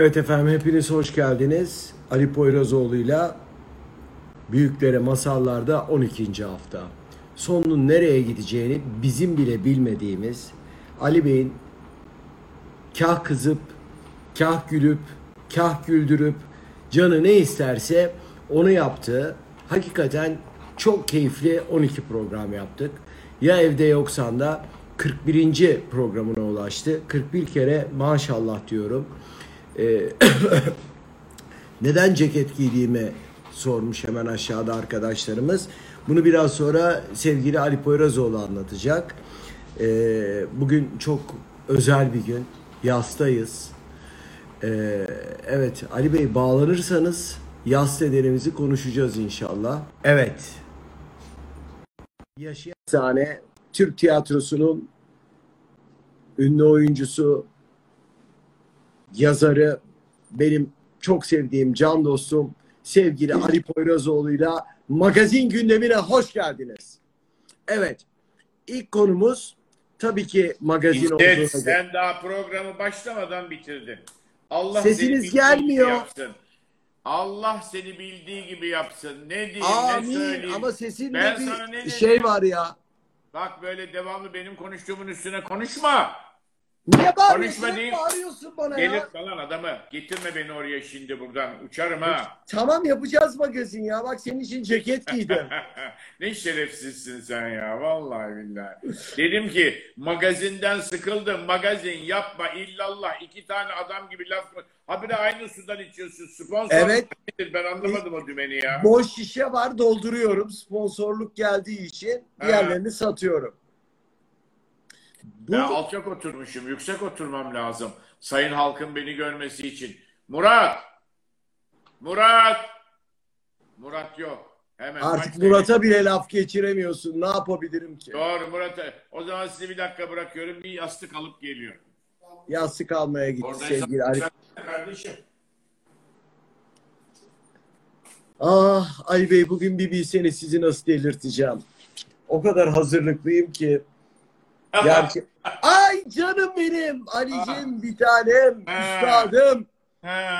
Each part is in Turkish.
Evet efendim hepiniz hoş geldiniz. Ali Poyrazoğlu'yla Büyüklere Masallar'da 12. hafta. Sonunun nereye gideceğini bizim bile bilmediğimiz Ali Bey'in kah kızıp, kah gülüp, kah güldürüp canı ne isterse onu yaptığı hakikaten çok keyifli 12 program yaptık. Ya evde yoksan da 41. programına ulaştı. 41 kere maşallah diyorum. Ee, neden ceket giydiğimi sormuş hemen aşağıda arkadaşlarımız. Bunu biraz sonra sevgili Ali Poyrazoğlu anlatacak. Ee, bugün çok özel bir gün. Yastayız. Ee, evet Ali Bey bağlanırsanız yas nedenimizi konuşacağız inşallah. Evet. Yaşayan sahne Türk tiyatrosunun ünlü oyuncusu, yazarı, benim çok sevdiğim can dostum sevgili Ali Poyrazoğlu'yla magazin gündemine hoş geldiniz. Evet, ilk konumuz tabii ki magazin İzzet, olduğuna sen daha programı başlamadan bitirdin. Allah Sesiniz gelmiyor. Yapsın. Allah seni bildiği gibi yapsın. Ne diyeyim ne Amin söyleyeyim. ama sesinde Ben sana ne bir dedim? şey var ya. Bak böyle devamlı benim konuştuğumun üstüne konuşma. Niye bağırıyorsun? Konuşma Hep değil. bağırıyorsun bana ya. Gelir falan adamı. Getirme beni oraya şimdi buradan. Uçarım ha. Tamam yapacağız magazin ya. Bak senin için ceket giydim. ne şerefsizsin sen ya. Vallahi billahi. Dedim ki magazinden sıkıldım. Magazin yapma illallah. iki tane adam gibi laf mı? Habire aynı sudan içiyorsun. Sponsor Evet. nedir? Ben anlamadım o dümeni ya. Boş şişe var dolduruyorum. Sponsorluk geldiği için diğerlerini satıyorum. Bu Ben alçak oturmuşum. Yüksek oturmam lazım. Sayın halkın beni görmesi için. Murat! Murat! Murat yok. Hemen artık Murat'a bile laf geçiremiyorsun. Ne yapabilirim ki? Doğru Murat'a. O zaman sizi bir dakika bırakıyorum. Bir yastık alıp geliyorum. Yastık almaya gitti Oradaysan sevgili sen kardeşim. Ah Ali Bey bugün bir bilseniz sizi nasıl delirteceğim. O kadar hazırlıklıyım ki. Gerçi... Ay canım benim. Ali'cim bir tanem. Ha. Üstadım. He.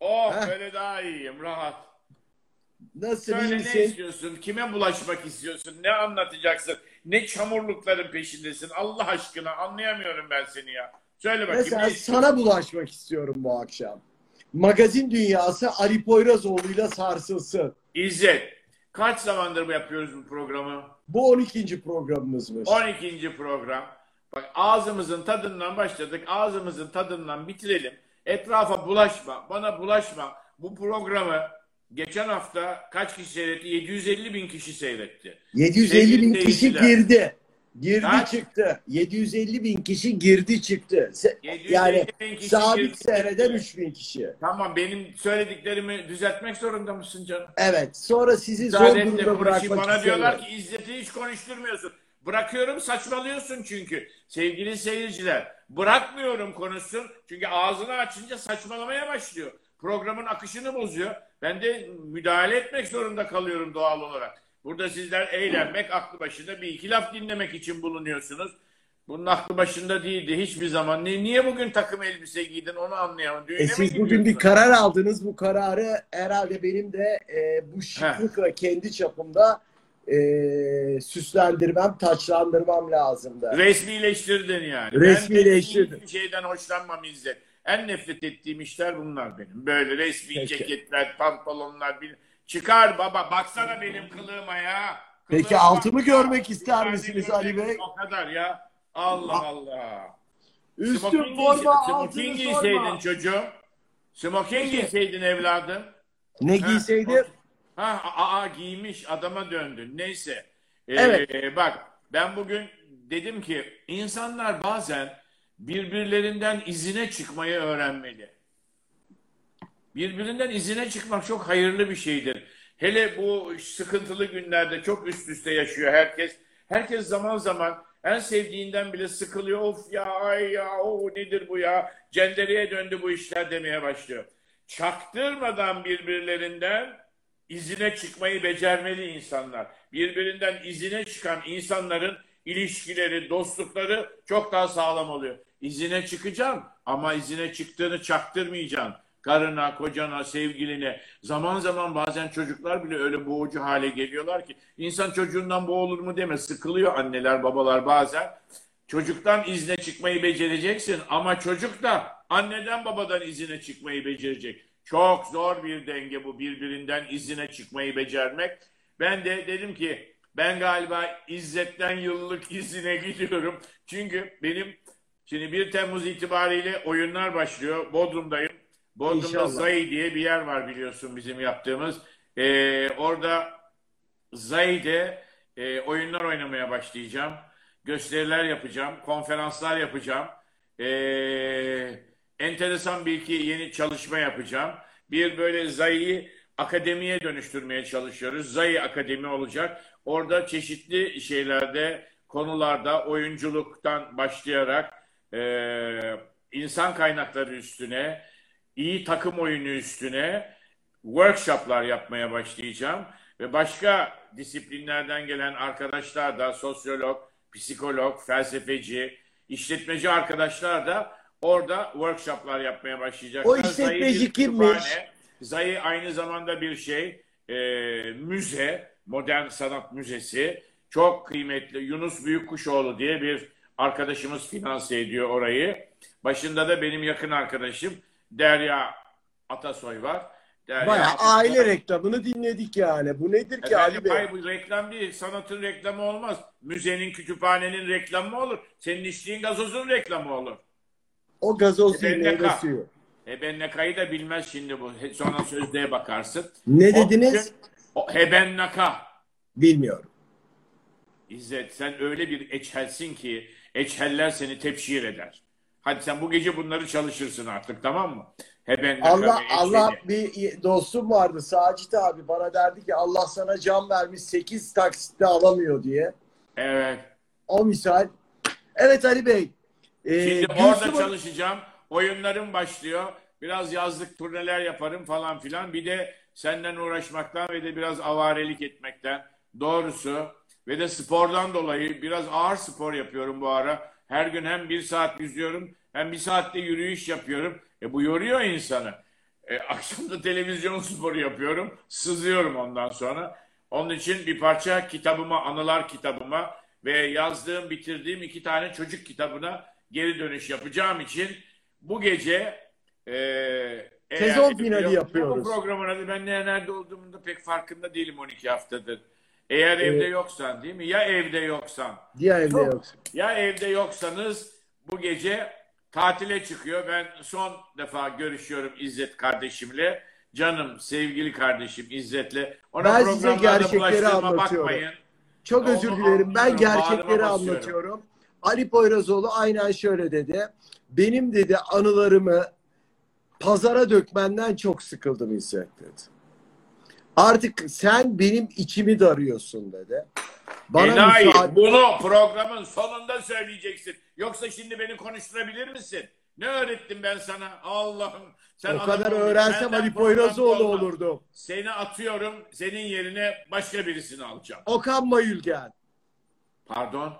Oh Heh. böyle daha iyiyim. Rahat. Nasıl Söyle ne istiyorsun? Kime bulaşmak istiyorsun? Ne anlatacaksın? Ne çamurlukların peşindesin? Allah aşkına anlayamıyorum ben seni ya. Söyle bakayım. Mesela sana bulaşmak istiyorum bu akşam. Magazin dünyası Ali Poyrazoğlu'yla sarsılsın. İzzet. Kaç zamandır yapıyoruz bu programı? Bu 12. programımızmış. 12. program. Bak ağzımızın tadından başladık. Ağzımızın tadından bitirelim. Etrafa bulaşma. Bana bulaşma. Bu programı geçen hafta kaç kişi seyretti? 750 bin kişi seyretti. 750 bin kişi girdi. Girdi Kaç? çıktı. 750 bin kişi girdi çıktı. Se- 750 yani bin kişi sabit seyreden çıktı. 3000 kişi. Tamam benim söylediklerimi düzeltmek zorunda mısın canım? Evet. Sonra sizi zor durumda bırakmak Bana diyorlar ki İzzet'i hiç konuşturmuyorsun. Bırakıyorum saçmalıyorsun çünkü. Sevgili seyirciler bırakmıyorum konuşsun. Çünkü ağzını açınca saçmalamaya başlıyor. Programın akışını bozuyor. Ben de müdahale etmek zorunda kalıyorum doğal olarak. Burada sizler eğlenmek, aklı başında bir iki laf dinlemek için bulunuyorsunuz. Bunun aklı başında değildi hiçbir zaman. Ni- Niye bugün takım elbise giydin onu anlayamadım. Düğüne E siz bugün bir karar aldınız. Bu kararı herhalde benim de e, bu şıklıkla kendi çapımda e, süslendirmem, taçlandırmam lazımdı. Resmileştirdin yani. Resmileştirdim. Ben hiçbir şeyden hoşlanmam İzzet. En nefret ettiğim işler bunlar benim. Böyle resmi Peki. ceketler, pantolonlar. Bir... Çıkar baba baksana benim kılığıma ya. Peki Kılığıma altımı bak ya. görmek ister misiniz Ali Bey? O kadar ya. Allah Allah. Üstüm Smoking forma, altını Smoking sorma. giyseydin çocuğum. Smoking giyseydin evladım. Ne Ha, giyseydim? Ha, aa giymiş adama döndün. Neyse. Ee, Evet. Bak ben bugün dedim ki insanlar bazen birbirlerinden izine çıkmayı öğrenmeli. Birbirinden izine çıkmak çok hayırlı bir şeydir. Hele bu sıkıntılı günlerde çok üst üste yaşıyor herkes. Herkes zaman zaman en sevdiğinden bile sıkılıyor. Of ya ay ya o nedir bu ya? Cendereye döndü bu işler demeye başlıyor. Çaktırmadan birbirlerinden izine çıkmayı becermeli insanlar. Birbirinden izine çıkan insanların ilişkileri, dostlukları çok daha sağlam oluyor. İzine çıkacaksın ama izine çıktığını çaktırmayacaksın. Karına, kocana, sevgiline. Zaman zaman bazen çocuklar bile öyle boğucu hale geliyorlar ki insan çocuğundan boğulur mu deme. Sıkılıyor anneler, babalar bazen. Çocuktan izne çıkmayı becereceksin ama çocuk da anneden babadan izine çıkmayı becerecek. Çok zor bir denge bu birbirinden izine çıkmayı becermek. Ben de dedim ki ben galiba İzzet'ten yıllık izine gidiyorum. Çünkü benim şimdi 1 Temmuz itibariyle oyunlar başlıyor. Bodrum'dayım. Bodrum'da İnşallah. Zayi diye bir yer var biliyorsun bizim yaptığımız. Ee, orada Zayi'de e, oyunlar oynamaya başlayacağım. Gösteriler yapacağım. Konferanslar yapacağım. Ee, enteresan bir iki yeni çalışma yapacağım. Bir böyle Zayi'yi akademiye dönüştürmeye çalışıyoruz. Zayi Akademi olacak. Orada çeşitli şeylerde, konularda oyunculuktan başlayarak e, insan kaynakları üstüne, iyi takım oyunu üstüne workshoplar yapmaya başlayacağım. Ve başka disiplinlerden gelen arkadaşlar da sosyolog, psikolog, felsefeci, işletmeci arkadaşlar da orada workshoplar yapmaya başlayacaklar. O işletmeci kimmiş? Zayi aynı zamanda bir şey, e, müze, modern sanat müzesi. Çok kıymetli Yunus Büyükkuşoğlu diye bir arkadaşımız finanse ediyor orayı. Başında da benim yakın arkadaşım Derya Atasoy var. Derya Bayağı Atasoy- aile reklamını dinledik yani. Bu nedir ki Ali Efendim, Bey? hayır, bu reklam değil. Sanatın reklamı olmaz. Müzenin, kütüphanenin reklamı mı olur? Senin içtiğin gazozun reklamı olur. O gazoz değil Efendim, meyve suyu. Hebennaka'yı da bilmez şimdi bu. Sonra sözlüğe bakarsın. Ne O dediniz? bütün- O hebennaka. Bilmiyorum. İzzet sen öyle bir eçhelsin ki eçheller seni tepşir eder. Hadi sen bu gece bunları çalışırsın artık tamam mı? Hebennaka Allah. Allah bir dostum vardı Sacit abi bana derdi ki Allah sana can vermiş 8 taksitte alamıyor diye. Evet. O misal. Evet Ali Bey. Ee, Şimdi orada çalışacağım. Oyunlarım başlıyor. Biraz yazlık turneler yaparım falan filan. Bir de senden uğraşmaktan ve de biraz avarelik etmekten doğrusu ve de spordan dolayı biraz ağır spor yapıyorum bu ara. Her gün hem bir saat yüzüyorum hem bir saatte yürüyüş yapıyorum. E bu yoruyor insanı. E, akşam da televizyon sporu yapıyorum. Sızıyorum ondan sonra. Onun için bir parça kitabıma, anılar kitabıma ve yazdığım, bitirdiğim iki tane çocuk kitabına geri dönüş yapacağım için bu gece e, Sezon finali yapıyoruz. Bu programın adı ben ne- nerede olduğumun da pek farkında değilim 12 haftadır. Eğer evde Evet. yoksan değil mi? Ya evde yoksan. Diğer evde Çok-. Ya evde yoksanız bu gece tatile çıkıyor. Ben son defa görüşüyorum İzzet kardeşimle. Canım, sevgili kardeşim İzzet'le. Ona Ben size programlarda gerçekleri bulaştığıma anlatıyorum. bakmayın. Çok Onu özür dilerim. Ben anlıyorum, gerçekleri bağrıma basıyorum. anlatıyorum. Ali Poyrazoğlu aynen şöyle dedi. Benim dedi anılarımı pazara dökmenden çok sıkıldım İzzet dedi. Artık sen benim içimi darıyorsun dedi. Bana Enayi, müsaade... bunu programın sonunda söyleyeceksin. Yoksa şimdi beni konuşturabilir misin? Ne öğrettim ben sana? Allah'ım. Sen O kadar öğrensem Ali Poyrazoğlu olurdum. Seni atıyorum. Senin yerine başka birisini alacağım. Okan Bayülgen. Pardon.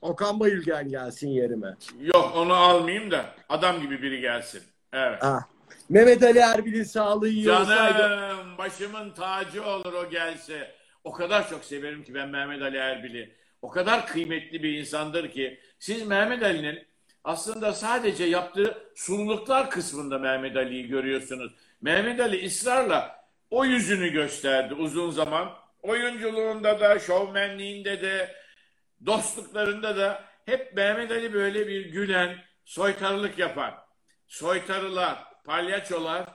Okan Bayülgen gelsin yerime. Yok onu almayayım da adam gibi biri gelsin. Evet. Ah. Mehmet Ali Erbil'in sağlığı iyi olsaydı. Canım başımın tacı olur o gelse. O kadar çok severim ki ben Mehmet Ali Erbil'i. O kadar kıymetli bir insandır ki. Siz Mehmet Ali'nin aslında sadece yaptığı sululuklar kısmında Mehmet Ali'yi görüyorsunuz. Mehmet Ali ısrarla o yüzünü gösterdi uzun zaman. Oyunculuğunda da, şovmenliğinde de, dostluklarında da hep Mehmet Ali böyle bir gülen, soytarılık yapan. Soytarılar, palyaçolar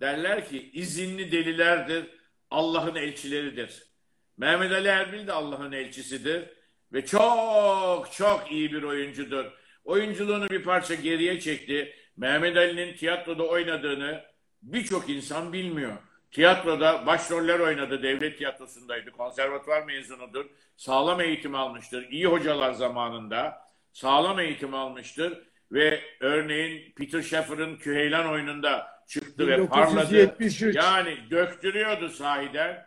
derler ki izinli delilerdir, Allah'ın elçileridir. Mehmet Ali Erbil de Allah'ın elçisidir ve çok çok iyi bir oyuncudur. Oyunculuğunu bir parça geriye çekti. Mehmet Ali'nin tiyatroda oynadığını birçok insan bilmiyor. Tiyatroda başroller oynadı. Devlet tiyatrosundaydı. Konservatuvar mezunudur. Sağlam eğitim almıştır. İyi hocalar zamanında sağlam eğitim almıştır. Ve örneğin Peter Shaffer'ın Küheylan oyununda çıktı ve parladı. 1973. Yani döktürüyordu sahiden.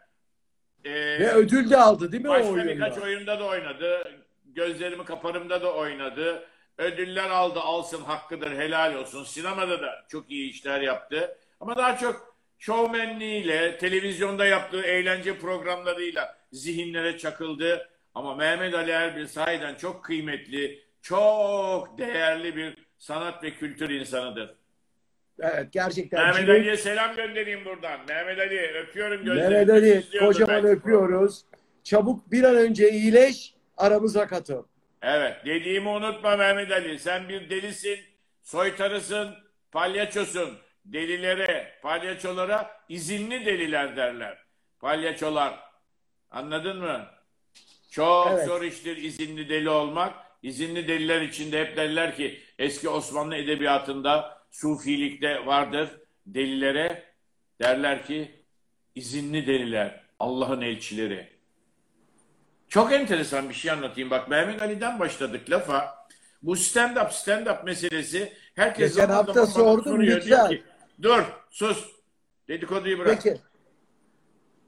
Ee, Ve ödül de aldı değil mi o oyunda? birkaç oyunda da oynadı. Gözlerimi kaparımda da oynadı. Ödüller aldı alsın hakkıdır helal olsun. Sinemada da çok iyi işler yaptı. Ama daha çok şovmenliğiyle, televizyonda yaptığı eğlence programlarıyla zihinlere çakıldı. Ama Mehmet Ali Erbil sahiden çok kıymetli, çok değerli bir sanat ve kültür insanıdır. Evet gerçekten. Mehmet Ali'ye selam göndereyim buradan. Mehmet Ali öpüyorum gözlerini. Mehmet Ali kocaman belki. öpüyoruz. Çabuk bir an önce iyileş aramıza katıl. Evet dediğimi unutma Mehmet Ali. Sen bir delisin, soytarısın, palyaçosun. Delilere, palyaçolara izinli deliler derler. Palyaçolar. Anladın mı? Çok Evet. zor iştir izinli deli olmak. İzinli deliler içinde hep derler ki eski Osmanlı edebiyatında sufilikte vardır. Delilere derler ki izinli deliler, Allah'ın elçileri. Çok enteresan bir şey anlatayım. Bak Mehmet Ali'den başladık lafa. Bu stand-up stand-up meselesi herkes Geçen hafta sordum, soruyor. Diyor ki, Dur sus. Dedikoduyu bırak. Peki.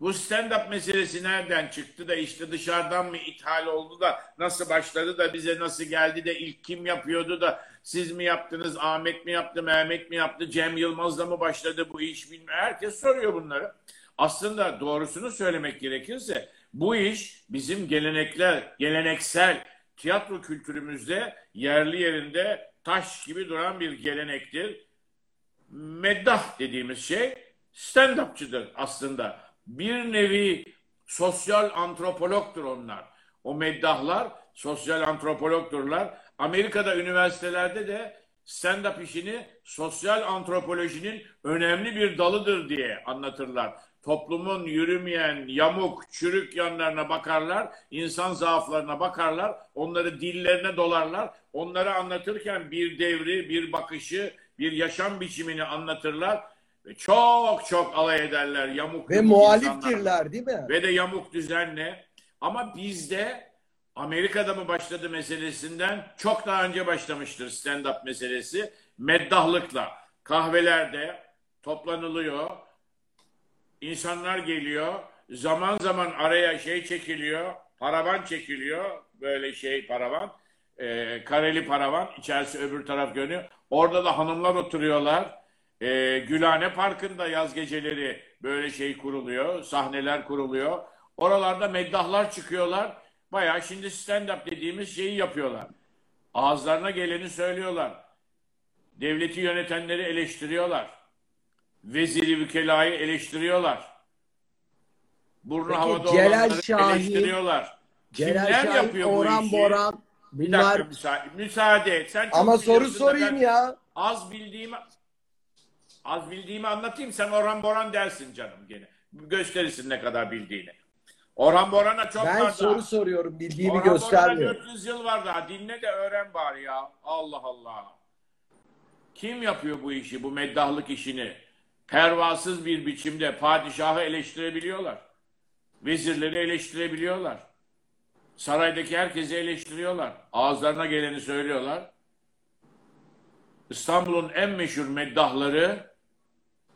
Bu stand-up meselesi nereden çıktı da işte dışarıdan mı ithal oldu da nasıl başladı da bize nasıl geldi de ilk kim yapıyordu da siz mi yaptınız, Ahmet mi yaptı, Mehmet mi yaptı, Cem Yılmaz'la mı başladı bu iş bilmiyorum. Herkes soruyor bunları. Aslında doğrusunu söylemek gerekirse bu iş bizim gelenekler, geleneksel tiyatro kültürümüzde yerli yerinde taş gibi duran bir gelenektir meddah dediğimiz şey stand-upçıdır aslında. Bir nevi sosyal antropologtur onlar. O meddahlar sosyal antropologturlar. Amerika'da üniversitelerde de stand-up işini sosyal antropolojinin önemli bir dalıdır diye anlatırlar. Toplumun yürümeyen, yamuk, çürük yanlarına bakarlar, insan zaaflarına bakarlar, onları dillerine dolarlar. Onları anlatırken bir devri, bir bakışı, bir yaşam biçimini anlatırlar çok çok alay ederler yamuk Ve muhaliftirler değil mi? Ve de yamuk düzenle. Ama bizde Amerika'da mı başladı meselesinden çok daha önce başlamıştır stand-up meselesi. Meddahlıkla kahvelerde toplanılıyor. İnsanlar geliyor. Zaman zaman araya şey çekiliyor. Paravan çekiliyor. Böyle şey paravan. Ee, kareli paravan. İçerisi öbür taraf görünüyor. Orada da hanımlar oturuyorlar. Ee, Gülhane Parkı'nda yaz geceleri böyle şey kuruluyor. Sahneler kuruluyor. Oralarda meddahlar çıkıyorlar. Bayağı şimdi stand-up dediğimiz şeyi yapıyorlar. Ağızlarına geleni söylüyorlar. Devleti yönetenleri eleştiriyorlar. Veziri vükelayı eleştiriyorlar. Burnu Peki, havada Celal olanları Şahin, eleştiriyorlar. Celal Kimler Şahin, yapıyor bu Orhan işi? Boran Bir dakika bunlar müsaade, müsaade et. Sen çok ama soru sorayım ya. Az bildiğimi az bildiğimi anlatayım. Sen Orhan Boran dersin canım gene. Gösterirsin ne kadar bildiğini. Orhan Boran'a çok Ben var soru daha. soruyorum bildiğimi Orhan göstermiyor. 400 yıl var daha. Dinle de öğren bari ya. Allah Allah. Kim yapıyor bu işi, bu meddahlık işini? Pervasız bir biçimde padişahı eleştirebiliyorlar. Vezirleri eleştirebiliyorlar. Saraydaki herkesi eleştiriyorlar. Ağızlarına geleni söylüyorlar. İstanbul'un en meşhur meddahları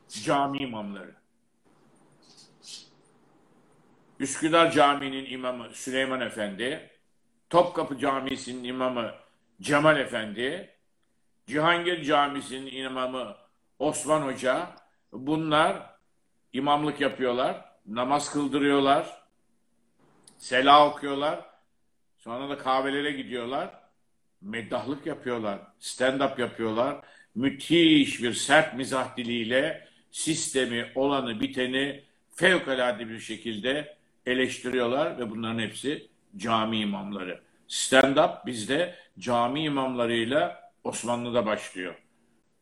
cami imamları. Üsküdar Camii'nin imamı Süleyman Efendi, Topkapı Camii'sinin imamı Cemal Efendi, Cihangir Camisi'nin imamı Osman Hoca, bunlar imamlık yapıyorlar, namaz kıldırıyorlar, sela okuyorlar, sonra da kahvelere gidiyorlar, meddahlık yapıyorlar, stand-up yapıyorlar, müthiş bir sert mizah diliyle sistemi, olanı, biteni fevkalade bir şekilde eleştiriyorlar ve bunların hepsi cami imamları. Stand-up bizde cami imamlarıyla Osmanlı'da başlıyor.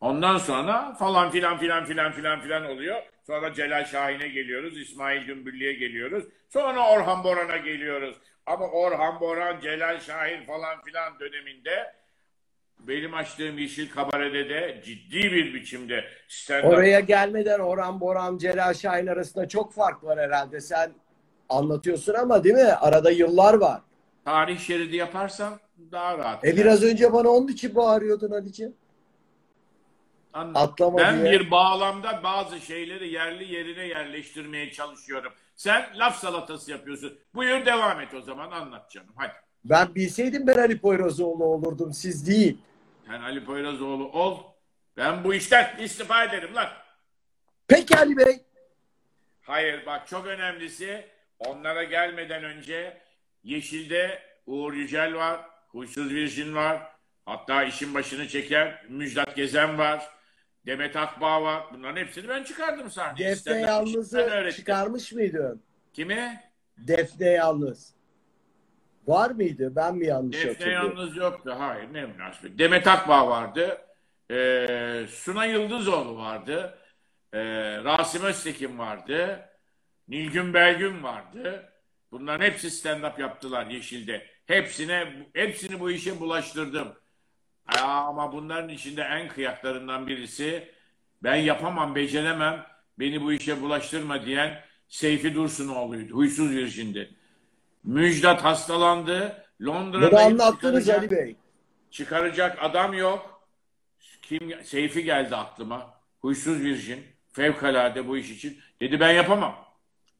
Ondan sonra falan filan filan filan filan filan oluyor. Sonra Celal Şahin'e geliyoruz, İsmail Gümbüllü'ye geliyoruz. Sonra Orhan Boran'a geliyoruz. Ama Orhan Boran, Celal Şahin falan filan döneminde benim açtığım Yeşil Kabare'de de ciddi bir biçimde stand-up Oraya gelmeden Orhan Boran, Celal Şahin arasında çok fark var herhalde. Sen anlatıyorsun ama değil mi? Arada yıllar var. tarih şeridi yaparsam daha rahat. E biraz önce bana onun için bağırıyordun Ali'ciğim. Anladım. atlama ben diye. bir bağlamda bazı şeyleri yerli yerine yerleştirmeye çalışıyorum. Sen laf salatası yapıyorsun. Buyur devam et o zaman anlat canım. Hadi. Ben bilseydim ben Ali Poyrazoğlu olurdum siz değil. Sen Ali Poyrazoğlu ol. Ben bu işten istifa ederim lan. Peki Ali Bey. Hayır bak çok önemlisi onlara gelmeden önce Yeşil'de Uğur Yücel var, Huysuz Virjin var, hatta işin başını çeken Müjdat Gezen var, Demet Akbağ var. Bunların hepsini ben çıkardım sahneye. Defne Yalnız'ı çıkarmış mıydın? Kimi? Defne Yalnız. Var mıydı? Ben mi yanlış Defne hatırlıyorum? yalnız yoktu. Hayır ne münasebet. Demet Akbağ vardı. Ee, Suna Yıldızoğlu vardı. Ee, Rasim Öztekin vardı. Nilgün Belgün vardı. Bunların hepsi stand-up yaptılar Yeşil'de. Hepsine, hepsini bu işe bulaştırdım. Aa, ama bunların içinde en kıyaklarından birisi ben yapamam, beceremem, beni bu işe bulaştırma diyen Seyfi Dursunoğlu'ydu. Huysuz virjindi. Müjdat hastalandı. Londra'da anlattınız çıkaracak- Ali Bey. çıkaracak adam yok. Kim Seyfi geldi aklıma. Huysuz virjin. Fevkalade bu iş için. Dedi ben yapamam.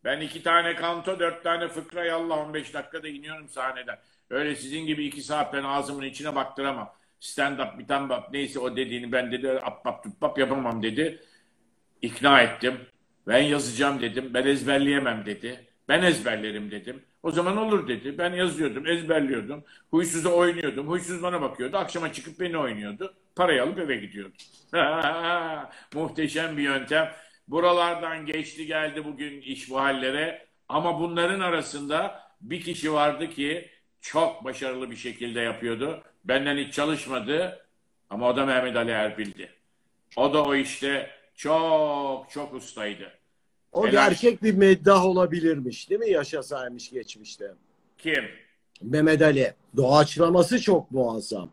Ben iki tane kanto, dört tane fıkra yallah 15 dakikada iniyorum sahneden. Öyle sizin gibi iki saat ben ağzımın içine baktıramam. Stand up, bir tane bak neyse o dediğini ben dedi appap tuppap yapamam dedi. İkna ettim. Ben yazacağım dedim. Ben ezberleyemem dedi. Ben ezberlerim dedim. O zaman olur dedi. Ben yazıyordum, ezberliyordum. Huysuza oynuyordum. Huysuz bana bakıyordu. Akşama çıkıp beni oynuyordu. Parayı alıp eve gidiyordu. Muhteşem bir yöntem. Buralardan geçti geldi bugün iş bu hallere. Ama bunların arasında bir kişi vardı ki çok başarılı bir şekilde yapıyordu. Benden hiç çalışmadı. Ama o da Mehmet Ali Erbil'di. O da o işte çok çok ustaydı. O Helal. gerçek bir meddah olabilirmiş değil mi yaşasaymış geçmişte? Kim? Mehmet Ali. Doğaçlaması çok muazzam.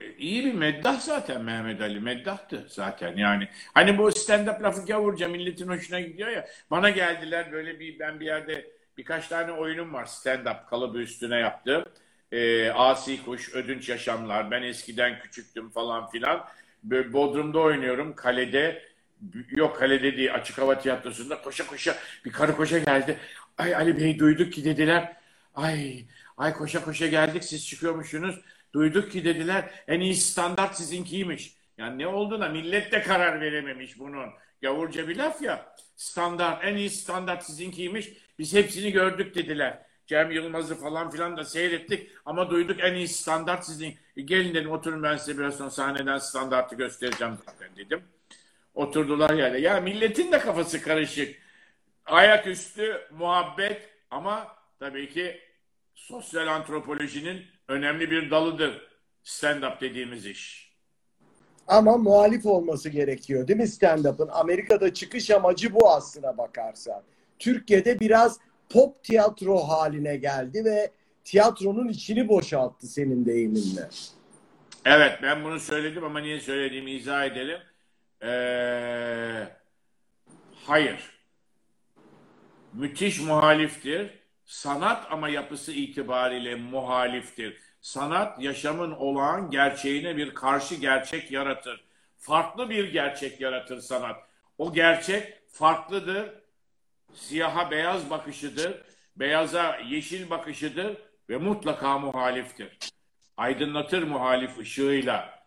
E, İyi bir meddah zaten Mehmet Ali. Meddahtı zaten yani. Hani bu stand-up lafı gavurca milletin hoşuna gidiyor ya. Bana geldiler böyle bir ben bir yerde birkaç tane oyunum var stand-up kalıbı üstüne yaptım. Ee, Asi Kuş, Ödünç Yaşamlar, ben eskiden küçüktüm falan filan. Böyle Bodrum'da oynuyorum kalede. Yok kalede değil açık hava tiyatrosunda koşa koşa bir karı koşa geldi. Ay Ali Bey duyduk ki dediler. Ay ay koşa koşa geldik siz çıkıyormuşsunuz. Duyduk ki dediler en iyi standart sizinkiymiş. Yani ne olduğuna millet de karar verememiş bunun. Gavurca bir laf ya. Standart en iyi standart sizinkiymiş. Biz hepsini gördük dediler. Cem Yılmaz'ı falan filan da seyrettik ama duyduk en iyi standart sizin. E, Gelin dedim oturun ben size biraz sonra sahneden standartı göstereceğim zaten dedim. Oturdular yani. Ya milletin de kafası karışık. Ayaküstü muhabbet ama tabii ki sosyal antropolojinin önemli bir dalıdır stand-up dediğimiz iş. Ama muhalif olması gerekiyor değil mi stand-up'ın? Amerika'da çıkış amacı bu aslına bakarsan. Türkiye'de biraz pop tiyatro haline geldi ve tiyatronun içini boşalttı senin deyiminle. Evet ben bunu söyledim ama niye söylediğimi izah edelim. Ee, hayır. Müthiş muhaliftir. Sanat ama yapısı itibariyle muhaliftir. Sanat yaşamın olağan gerçeğine bir karşı gerçek yaratır. Farklı bir gerçek yaratır sanat. O gerçek farklıdır. Siyaha beyaz bakışıdır. Beyaza yeşil bakışıdır ve mutlaka muhaliftir. Aydınlatır muhalif ışığıyla.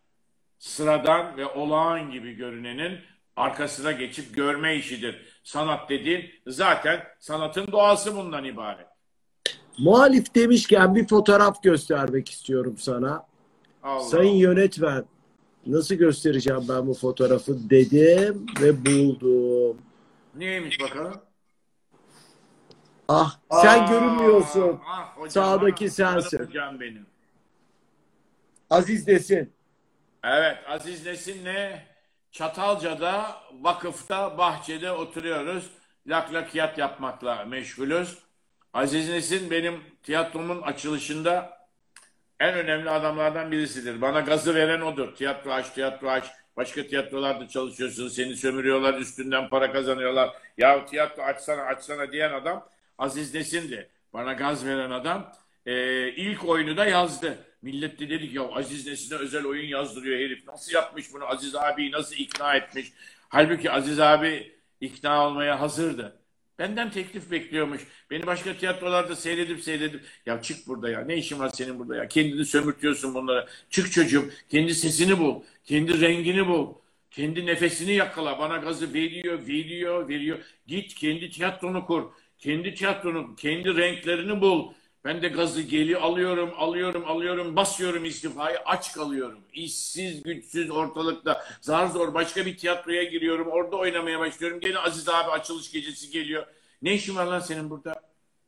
Sıradan ve olağan gibi görünenin arkasına geçip görme işidir. Sanat dediğin zaten sanatın doğası bundan ibaret. Muhalif demişken bir fotoğraf göstermek istiyorum sana. Allah. Sayın yönetmen nasıl göstereceğim ben bu fotoğrafı dedim ve buldum. Neymiş bakalım? Ah sen Aa, görünmüyorsun. ah hocam, Sağdaki ah, sensin. Hocam benim. Aziz desin. Evet Aziz Nesin'le Çatalca'da vakıfta bahçede oturuyoruz. Laklakiyat yapmakla meşgulüz. Aziz Nesin benim tiyatromun açılışında en önemli adamlardan birisidir. Bana gazı veren odur. Tiyatro aç, tiyatro aç. Başka tiyatrolarda çalışıyorsun, seni sömürüyorlar, üstünden para kazanıyorlar. Ya tiyatro açsana, açsana diyen adam Aziz Nesin'di. Bana gaz veren adam. Ee, ilk oyunu da yazdı. Millet de dedi ki ya Aziz Nesin'e özel oyun yazdırıyor herif. Nasıl yapmış bunu? Aziz abiyi nasıl ikna etmiş? Halbuki Aziz abi ikna olmaya hazırdı. Benden teklif bekliyormuş. Beni başka tiyatrolarda seyredip seyredip ya çık burada ya ne işin var senin burada ya kendini sömürtüyorsun bunlara. Çık çocuğum kendi sesini bul. Kendi rengini bul. Kendi nefesini yakala. Bana gazı veriyor, veriyor, veriyor. Git kendi tiyatronu kur. Kendi tiyatronu, kendi renklerini bul. Ben de gazı geli alıyorum, alıyorum, alıyorum, basıyorum istifayı, aç kalıyorum. İşsiz, güçsüz ortalıkta. Zar zor başka bir tiyatroya giriyorum, orada oynamaya başlıyorum. Gene Aziz abi açılış gecesi geliyor. Ne işin var lan senin burada?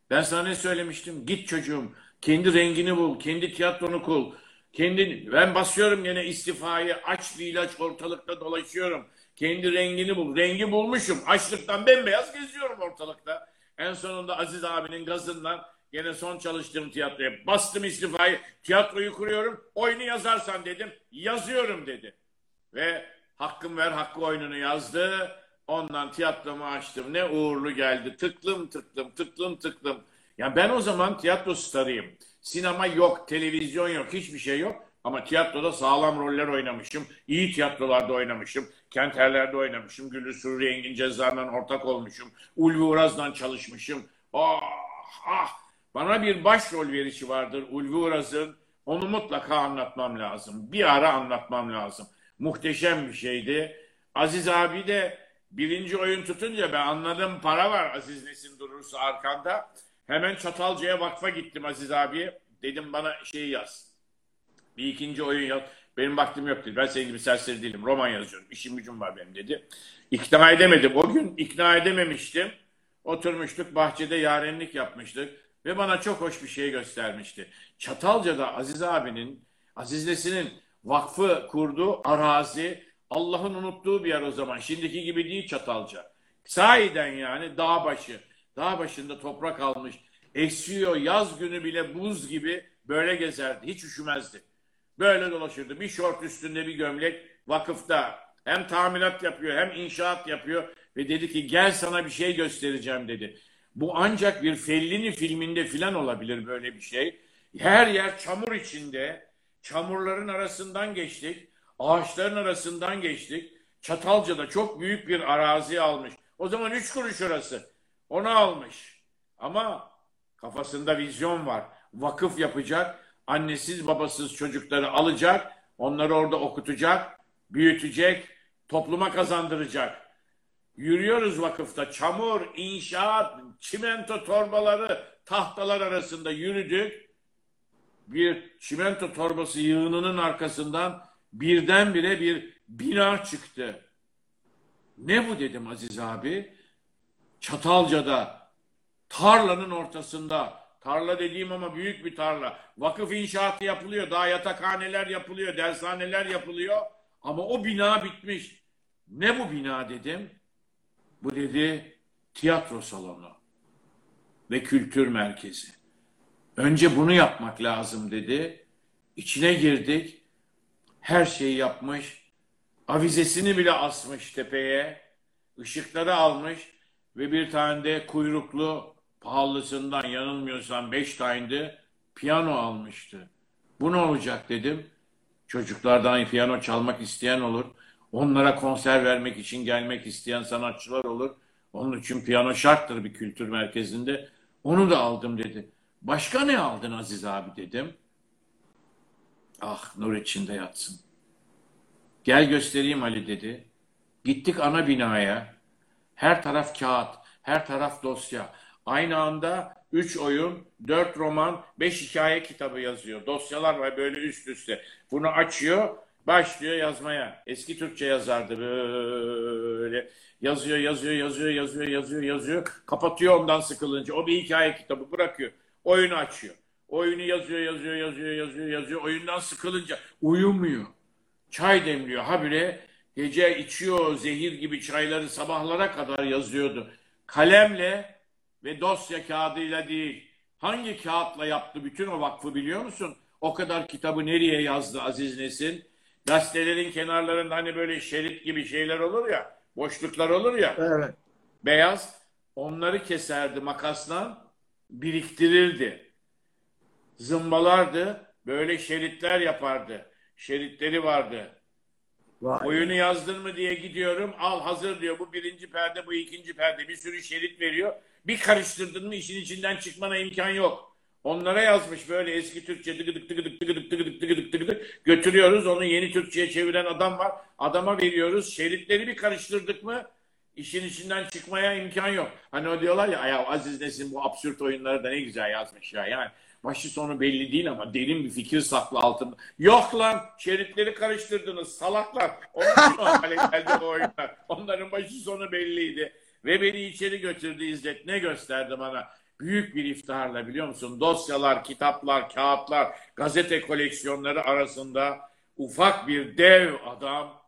Ben sana ne söylemiştim? Git çocuğum, kendi rengini bul, kendi tiyatronu kul. Kendi, ben basıyorum gene istifayı, aç bir ilaç ortalıkta dolaşıyorum. Kendi rengini bul. Rengi bulmuşum. Açlıktan bembeyaz geziyorum ortalıkta. En sonunda Aziz abinin gazından Gene son çalıştığım tiyatroya bastım istifayı. Tiyatroyu kuruyorum. Oyunu yazarsan dedim. Yazıyorum dedi. Ve hakkım ver hakkı oyununu yazdı. Ondan tiyatromu açtım. Ne uğurlu geldi. Tıklım tıklım tıklım tıklım. Ya ben o zaman tiyatro starıyım. Sinema yok, televizyon yok, hiçbir şey yok. Ama tiyatroda sağlam roller oynamışım. İyi tiyatrolarda oynamışım. Kenterlerde oynamışım. Güllü Sürri Engin Cezar'la ortak olmuşum. Ulvi Uraz'la çalışmışım. Ah ah bana bir başrol verişi vardır Ulvi Uraz'ın. Onu mutlaka anlatmam lazım. Bir ara anlatmam lazım. Muhteşem bir şeydi. Aziz abi de birinci oyun tutunca ben anladım para var Aziz Nesin durursa arkanda. Hemen Çatalca'ya vakfa gittim Aziz abiye. Dedim bana şey yaz. Bir ikinci oyun yaz. Benim vaktim yok dedi. Ben senin gibi serseri değilim. Roman yazıyorum. İşim gücüm var benim dedi. İkna edemedim. O gün ikna edememiştim. Oturmuştuk bahçede yarenlik yapmıştık. Ve bana çok hoş bir şey göstermişti. Çatalca'da Aziz abinin, Aziz Nesin'in vakfı kurduğu arazi Allah'ın unuttuğu bir yer o zaman. Şimdiki gibi değil Çatalca. Sahiden yani dağ başı. Dağ başında toprak almış. Esiyor yaz günü bile buz gibi böyle gezerdi. Hiç üşümezdi. Böyle dolaşırdı. Bir şort üstünde bir gömlek vakıfta. Hem tamirat yapıyor hem inşaat yapıyor. Ve dedi ki gel sana bir şey göstereceğim dedi. Bu ancak bir Fellini filminde filan olabilir böyle bir şey. Her yer çamur içinde. Çamurların arasından geçtik. Ağaçların arasından geçtik. Çatalca'da çok büyük bir arazi almış. O zaman üç kuruş orası. Onu almış. Ama kafasında vizyon var. Vakıf yapacak. Annesiz babasız çocukları alacak. Onları orada okutacak. Büyütecek. Topluma kazandıracak. Yürüyoruz vakıfta. Çamur, inşaat, çimento torbaları, tahtalar arasında yürüdük. Bir çimento torbası yığınının arkasından birdenbire bir bina çıktı. Ne bu dedim Aziz abi? Çatalca'da tarlanın ortasında tarla dediğim ama büyük bir tarla. Vakıf inşaatı yapılıyor. Daha yatakhaneler yapılıyor. Dershaneler yapılıyor. Ama o bina bitmiş. Ne bu bina dedim. Bu dedi tiyatro salonu ve kültür merkezi. Önce bunu yapmak lazım dedi. İçine girdik. Her şeyi yapmış. Avizesini bile asmış tepeye. Işıkları almış ve bir tane de kuyruklu pahalısından yanılmıyorsam beş taneydi piyano almıştı. Bu ne olacak dedim. Çocuklardan piyano çalmak isteyen olur. Onlara konser vermek için gelmek isteyen sanatçılar olur. Onun için piyano şarttır bir kültür merkezinde. Onu da aldım dedi. Başka ne aldın Aziz abi dedim. Ah nur içinde yatsın. Gel göstereyim Ali dedi. Gittik ana binaya. Her taraf kağıt, her taraf dosya. Aynı anda 3 oyun, 4 roman, 5 hikaye kitabı yazıyor. Dosyalar var böyle üst üste. Bunu açıyor, başlıyor yazmaya. Eski Türkçe yazardı böyle. Yazıyor, yazıyor, yazıyor, yazıyor, yazıyor, yazıyor. Kapatıyor ondan sıkılınca. O bir hikaye kitabı bırakıyor. Oyunu açıyor. Oyunu yazıyor, yazıyor, yazıyor, yazıyor, yazıyor. Oyundan sıkılınca uyumuyor. Çay demliyor. Habire gece içiyor zehir gibi çayları sabahlara kadar yazıyordu. Kalemle ve dosya kağıdıyla değil. Hangi kağıtla yaptı bütün o vakfı biliyor musun? O kadar kitabı nereye yazdı Aziz Nesin? Gazetelerin kenarlarında hani böyle şerit gibi şeyler olur ya, boşluklar olur ya. Evet. Beyaz. Onları keserdi makasla, biriktirirdi. Zımbalardı, böyle şeritler yapardı. Şeritleri vardı. Vay. Oyunu yazdın mı diye gidiyorum. Al hazır diyor. Bu birinci perde, bu ikinci perde. Bir sürü şerit veriyor. Bir karıştırdın mı işin içinden çıkmana imkan yok. Onlara yazmış böyle eski Türkçe tıgıdık tıgıdık tıgıdık tıgıdık götürüyoruz. Onu yeni Türkçe'ye çeviren adam var. Adama veriyoruz. Şeritleri bir karıştırdık mı işin içinden çıkmaya imkan yok. Hani o diyorlar ya, ya Aziz Nesin bu absürt oyunları da ne güzel yazmış ya. Yani başı sonu belli değil ama derin bir fikir saklı altında. Yok lan şeritleri karıştırdınız salaklar. Onun için o hale geldi o oyunlar. Onların başı sonu belliydi. Ve beni içeri götürdü İzzet. Ne gösterdi bana? Büyük bir iftiharla biliyor musun? Dosyalar, kitaplar, kağıtlar, gazete koleksiyonları arasında ufak bir dev adam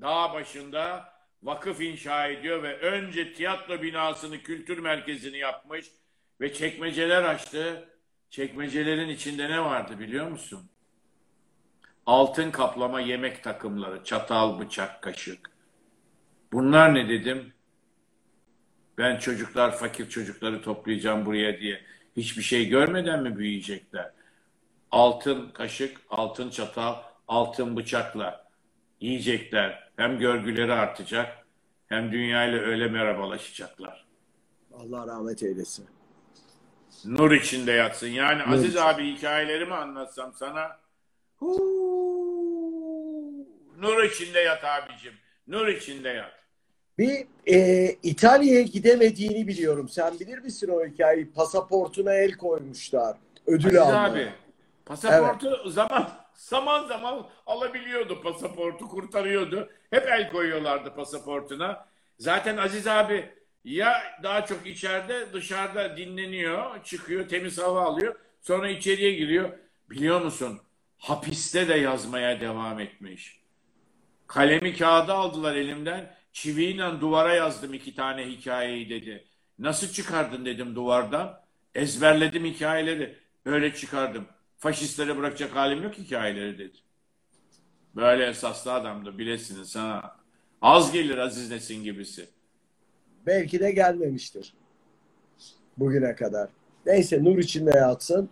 dağ başında vakıf inşa ediyor ve önce tiyatro binasını, kültür merkezini yapmış ve çekmeceler açtı. Çekmecelerin içinde ne vardı biliyor musun? Altın kaplama yemek takımları, çatal, bıçak, kaşık. Bunlar ne dedim? Ben çocuklar, fakir çocukları toplayacağım buraya diye hiçbir şey görmeden mi büyüyecekler? Altın kaşık, altın çatal, altın bıçakla yiyecekler. Hem görgüleri artacak hem dünyayla öyle merhabalaşacaklar. Allah rahmet eylesin. Nur içinde yatsın. Yani Nur Aziz için. abi hikayelerimi anlatsam sana huu, nur içinde yat abicim. Nur içinde yat. Bir e, İtalya'ya gidemediğini biliyorum. Sen bilir misin o hikayeyi? Pasaportuna el koymuşlar. Ödül Aziz almaya. abi pasaportu zaman zaman zaman alabiliyordu pasaportu kurtarıyordu. Hep el koyuyorlardı pasaportuna. Zaten Aziz abi ya daha çok içeride dışarıda dinleniyor, çıkıyor, temiz hava alıyor. Sonra içeriye giriyor. Biliyor musun? Hapiste de yazmaya devam etmiş. Kalemi kağıda aldılar elimden. Çiviyle duvara yazdım iki tane hikayeyi dedi. Nasıl çıkardın dedim duvardan. Ezberledim hikayeleri. Öyle çıkardım. Faşistlere bırakacak halim yok hikayeleri dedi. Böyle esaslı adamdı bilesiniz ha. Az gelir Aziz Nesin gibisi. Belki de gelmemiştir. Bugüne kadar. Neyse nur içinde yatsın.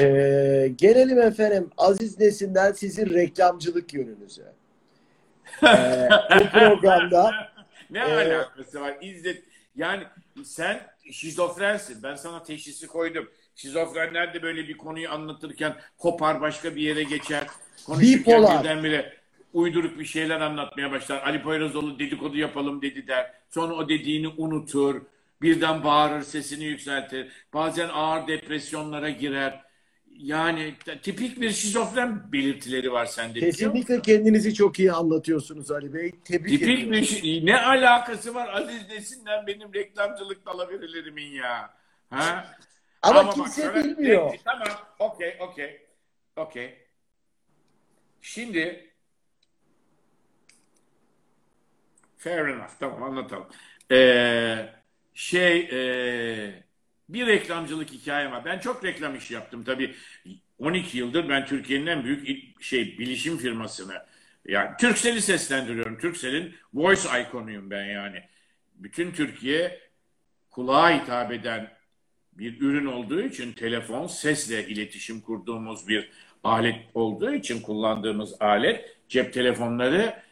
Ee, gelelim efendim Aziz Nesin'den sizin reklamcılık yönünüze. Ee, bu programda ne Ee, alakası var? İzzet yani sen şizofrensin. Ben sana teşhisi koydum. Şizofrenler de böyle bir konuyu anlatırken kopar başka bir yere geçer. Konuşurken Bipolar. birdenbire uyduruk bir şeyler anlatmaya başlar. Ali Poyrazoğlu dedikodu yapalım dedi der. Sonra o dediğini unutur. Birden bağırır, sesini yükseltir. Bazen ağır depresyonlara girer. Yani tipik bir şizofren belirtileri var sende. kesinlikle kendinizi çok iyi anlatıyorsunuz Ali Bey. Tebrik Tipik bir şey. Ne alakası var Aziz Nesin'den benim reklamcılık dalaverilerimin ya? Ha? Ama, bak kimse sana- bilmiyor. Peki, tamam. Okey, okey. Okey. Şimdi fair enough. Tamam anlatalım. Ee, şey ee, bir reklamcılık hikayem var. Ben çok reklam işi yaptım tabii. 12 yıldır ben Türkiye'nin en büyük şey bilişim firmasını yani Turkcell'i seslendiriyorum. Turkcell'in voice ikonuyum ben yani. Bütün Türkiye kulağa hitap eden bir ürün olduğu için telefon sesle iletişim kurduğumuz bir alet olduğu için kullandığımız alet cep telefonları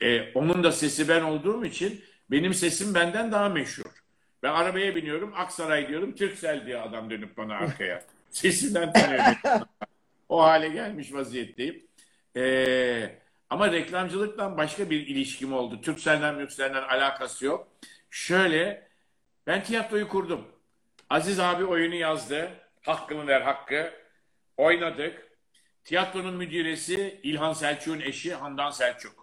e, onun da sesi ben olduğum için benim sesim benden daha meşhur. Ben arabaya biniyorum Aksaray diyorum Türksel diye adam dönüp bana arkaya. Sesinden tanıyor. beni. o hale gelmiş vaziyetteyim. E, ama reklamcılıktan başka bir ilişkim oldu. Türksel'den Mürksel'den alakası yok. Şöyle ben tiyatroyu kurdum. Aziz abi oyunu yazdı. Hakkımı ver hakkı. Oynadık. Tiyatronun müdüresi İlhan Selçuk'un eşi Handan Selçuk.